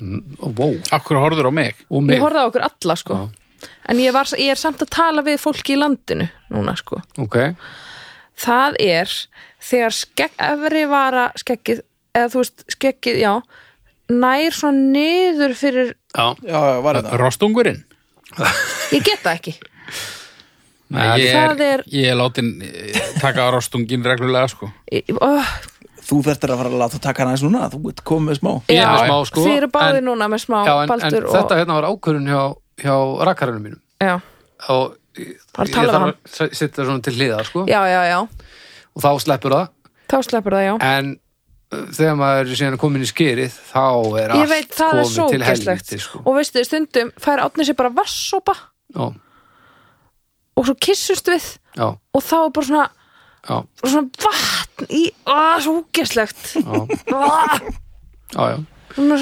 Speaker 1: Wow,
Speaker 3: Akkur horfður á mig.
Speaker 1: Og
Speaker 4: Ég
Speaker 1: mig.
Speaker 4: horfði á okkur alla sko. En ég, var, ég er samt að tala við fólki í landinu núna sko.
Speaker 1: ok,
Speaker 4: Það er þegar skegg, efri vara skeggið, eða þú veist skeggið, já, nær svona niður fyrir,
Speaker 1: já,
Speaker 2: Já, já, var þetta.
Speaker 3: Rostungurinn.
Speaker 4: Ég get það ekki.
Speaker 3: Nei, ég, er,
Speaker 4: er-
Speaker 3: ég er látin eh, taka rostungin reglulega sko.
Speaker 4: Ég- Oh,
Speaker 2: Þú þurftir að fara að láta taka hana eins núna Þú ert komið með smá.
Speaker 1: Ég er
Speaker 4: Já,
Speaker 1: með smá, sko,
Speaker 4: Þið eru báðir
Speaker 1: en-
Speaker 4: núna með smá
Speaker 1: já en, en
Speaker 4: baldur
Speaker 1: þetta
Speaker 4: og,
Speaker 1: hérna var ákvörðun hjá, hjá rakkarinu mínum.
Speaker 4: Já,
Speaker 1: og ég, ég þarf að setja svona til hliðar sko.
Speaker 4: Já, já, já.
Speaker 1: Og þá sleppur það.
Speaker 4: Þá sleppur það, já.
Speaker 1: En uh, þegar maður er síðan komin í skýrið þá er
Speaker 4: Ég
Speaker 1: allt
Speaker 4: veit, það er
Speaker 1: til helviti sko.
Speaker 4: Og veistu, stundum fær átni sér bara vassopa
Speaker 1: já,
Speaker 4: og svo kissust við.
Speaker 1: Já,
Speaker 4: og þá er bara svona,
Speaker 1: já,
Speaker 4: svona vatn í, að, svo
Speaker 1: já, já.
Speaker 4: Svona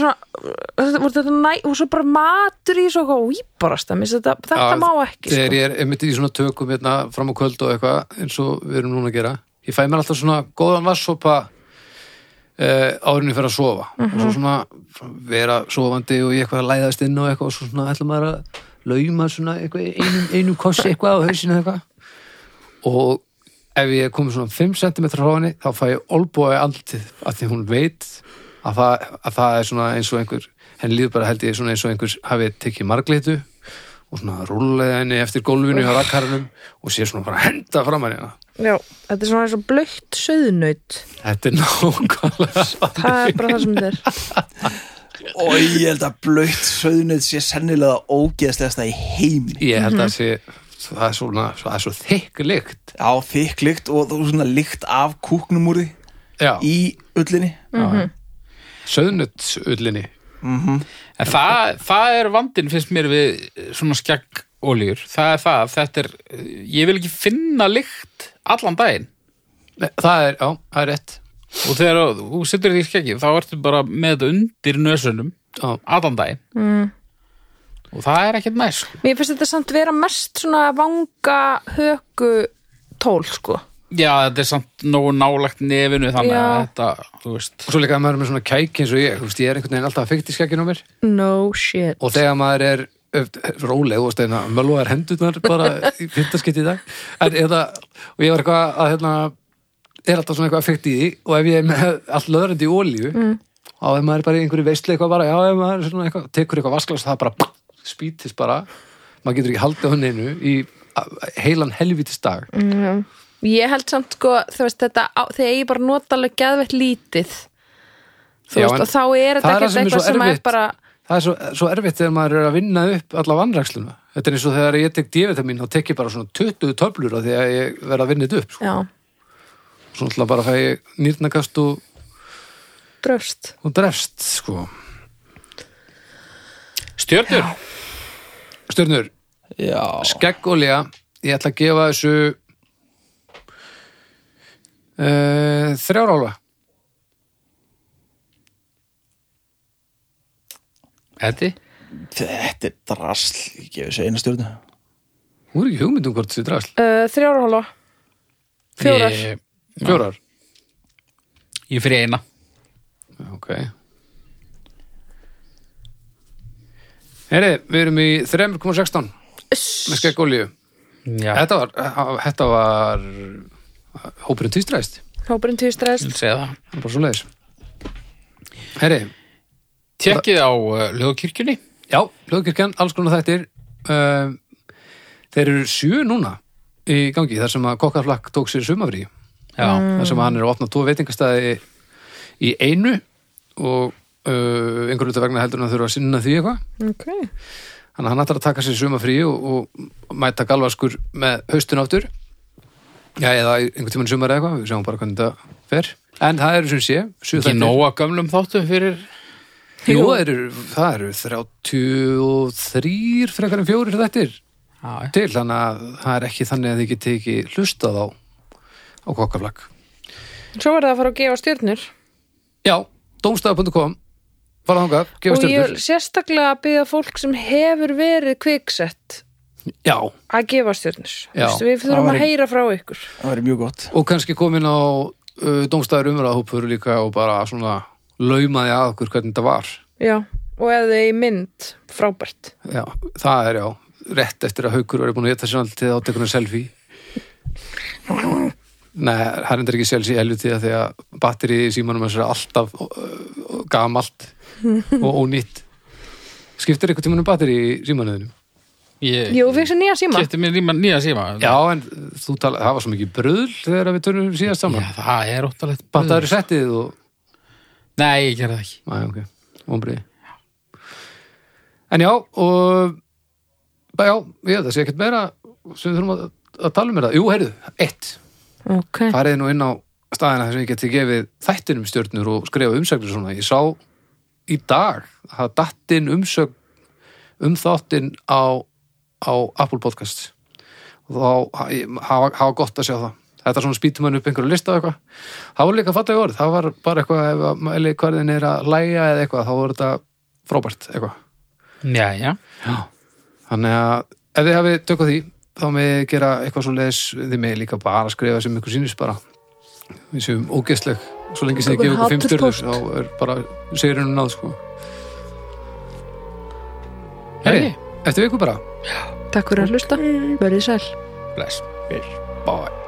Speaker 4: þetta næ, og svo bara matur í svo eitthvað. Výbarast þetta, þetta
Speaker 1: Já,
Speaker 4: má ekki
Speaker 1: þegar
Speaker 4: sko.
Speaker 1: ég er einmitt í svona tökum hérna, fram á kvöld og eitthvað eins og við erum núna að gera ég fæ mér alltaf svona góðan vassopa uh, árinni fyrir að sofa. Og
Speaker 4: Mhm.
Speaker 1: svo svona vera sofandi og ég eitthvað að læðast inn og eitthvað og svo svona ætla maður að lauma svona einum, einum kossi eitthvað á hausinu eitthvað. Og ef ég er komið svona 5 cm frá henni þá fæ ég olbúi andlitið að því hún veit að það, að það er svona eins og einhver henni líður bara held ég svona eins og einhver hafi tekið marglitu og svona rúlega henni eftir gólfinu hjá rakkarunum og sé svona bara henda fram henni
Speaker 4: Já, þetta er svona eins og blöytt söðnaut
Speaker 1: þetta er nákvæmlega
Speaker 4: Það er bara það sem þetta er.
Speaker 2: Og ég held að blöytt söðnið sé sennilega ógeðslegasta í heimi
Speaker 1: ég held að sé það er svona, það er svo þykk lykt.
Speaker 2: Já, þykk lykt og þú svona lykt af kúknum úr því
Speaker 1: já,
Speaker 2: í ullinni.
Speaker 1: Söðnutsullinni
Speaker 3: En það, það er vandinn finnst mér við svona skegg oljur það er það, þetta er ég vil ekki finna lykt allan daginn.
Speaker 1: Það er, já, það er rétt.
Speaker 3: Og þegar þú sittur því skeggi þá ertu bara með þetta undir nösunum allan daginn. Mm. Og það er ekkert næst sko.
Speaker 4: Mér finnst þetta samt vera mest svona vanga höku tól sko
Speaker 3: já, þetta er samt nógu nálagt nefinu þannig að
Speaker 4: Já.
Speaker 3: þetta, þú veist
Speaker 1: og svo líka að maður er með svona kæk eins og ég, þú veist, ég er einhvern veginn alltaf að fykta í skekkinu á mér
Speaker 4: No shit
Speaker 1: og þegar maður er ö, róleg og steina, mölvaðar hendurnar bara í fyrtaskitt í dag en, eða, og ég var eitthvað að hérna, er alltaf svona eitthvað að fykta í því og ef ég er með allt löðrandi í olíu mm. og ef maður er bara í einhverju veistli eitthvað bara, já, ef maður er svona eitthvað, tekur eitthvað vasklas það bara spýtist bara. Maður getur ekki haldið á henninu í heilan helvítist dag.
Speaker 4: Ég held samt sko, veist þetta á, þegar ég bara nota alveg geðvett lítið. Þú
Speaker 1: Já,
Speaker 4: veist, og þá er þetta
Speaker 1: er
Speaker 4: ekkert
Speaker 1: er
Speaker 4: eitthvað sem er bara
Speaker 1: það er svo, svo erfitt þegar maður er að vinna upp alla vannræksluna þetta er eins og þegar ég tek D-vitamin þá tek ég bara svona 20 töflur af því að ég verð að vinna þetta upp sko.
Speaker 4: Já,
Speaker 1: svo náttúrulega bara fæ ég nýrnakast og,
Speaker 4: dröfst.
Speaker 1: og drefst sko.
Speaker 3: stjörnur,
Speaker 1: stjörnur,
Speaker 2: Já,
Speaker 1: skeggolja ég ætla að gefa þessu uh, þrjárálfa
Speaker 3: Eddi?
Speaker 2: Þetta er drasl Ég gefi þessu eina stjórnu
Speaker 1: hún er ekki hugmyndum hvort þessi drasl.
Speaker 4: Uh, Þrjára hóla Fjórar.
Speaker 3: Ég,
Speaker 1: fjórar,
Speaker 3: ég fyrir eina.
Speaker 1: Ok Heri, við erum í 3,16 með skeggolju
Speaker 3: já,
Speaker 1: þetta var, þetta var hópurinn týstræðist
Speaker 4: Hópurinn týstræðist
Speaker 3: ég vil segja það.
Speaker 1: Það er bara svo leiðis Herri,
Speaker 3: Tekkið á uh, lögkirkjunni
Speaker 1: já, hljóðkirkjan, alls konar þættir. Uh, þeir eru sjö núna í gangi þar sem að kokkaflakk tók sér sumafrí
Speaker 3: Já,
Speaker 1: þar sem hann er að opna tvo veitingastæði í einu og uh, einhverju út af vegna heldur hann að þurfa að sinna því eitthvað
Speaker 4: Ok
Speaker 1: Þannig að hann ætlar að taka sér sumafrí og, og mæta galvaskur með haustun áttur. Já, eða einhvern tímann sumar eða eitthvað, við sjáum bara hvernig þetta fer. En það eru sem sé,
Speaker 3: ekki nóga gömlum þáttum fyrir
Speaker 1: Jú, það eru, það eru 33 frekar en fjórir þettir
Speaker 3: já, já.
Speaker 1: til, þannig að það er ekki þannig að þið geti ekki hlustað á, á kokkaflakk.
Speaker 4: Svo er það að fara að gefa stjörnur
Speaker 1: Já, domstaf.com, gefa
Speaker 4: Og ég vil sérstaklega að byggja fólk sem hefur verið kviksett
Speaker 1: Já,
Speaker 4: að gefa Vistu, Við þurfum að heyra frá ykkur.
Speaker 2: Það væri mjög gott.
Speaker 1: Og kannski komin á uh, domstafur umræðahópur líka og bara svona laumaði að okkur hvernig þetta var.
Speaker 4: Já, og þið í mynd frábært.
Speaker 1: Já, það er já rétt eftir að haukur verið búin að geta sér alltið á tekunum selfie. Nei, það er endur ekki selfie helviti að því að batteri í símanum er alltaf uh, gamalt og ónýtt. Skiptir eitthvað tímanum batteri í símanuðinu?
Speaker 3: Ég
Speaker 4: Jú, við sem nýja síma.
Speaker 3: Kefti mér nýja, nýja síma.
Speaker 1: Já, en þú tala, það var svo mikið bröðl þegar við törnum síðast saman.
Speaker 3: Já, það er óttalegt
Speaker 1: Battaður í settið og
Speaker 3: Nei, ég gerði það ekki.
Speaker 1: Æ, ok, vonbriði En já, og bara já, ég veit það sé ekkert meira sem við þurfum að, að tala um það. Jú, heyrðu, eitt.
Speaker 4: Ok,
Speaker 1: farið nú inn á staðina þess að ég geti gefið þættinum stjörnur og skrifa umsögnur svona. Ég sá í dag að datt inn umsögn um þáttinn á, á Apple Podcasts og þá hafa, gott að sjá það. Þetta er svona spýtum hann upp einhverju lista eitthvað. Það var líka fallega orð. Það var bara eitthvað ef að mæli hverðin er að læja eða eitthvað, þá var þetta frábært eitthvað.
Speaker 3: Já, já
Speaker 1: Já. Þannig að ef þið hafið tökkað því þá með gera eitthvað svo leis þið með líka bara skrifa sem ykkur sýnist bara við séum ógeðsleg svo lengi sem þið
Speaker 4: Ykkur
Speaker 1: gefa ykkur fimm
Speaker 4: haturspóst.
Speaker 1: stjörnur þá er bara segirinn náð sko. Hei, eftir viku bara.
Speaker 4: Takk fyrir að hlusta. Verðið sæl.
Speaker 3: Bless.
Speaker 1: Bye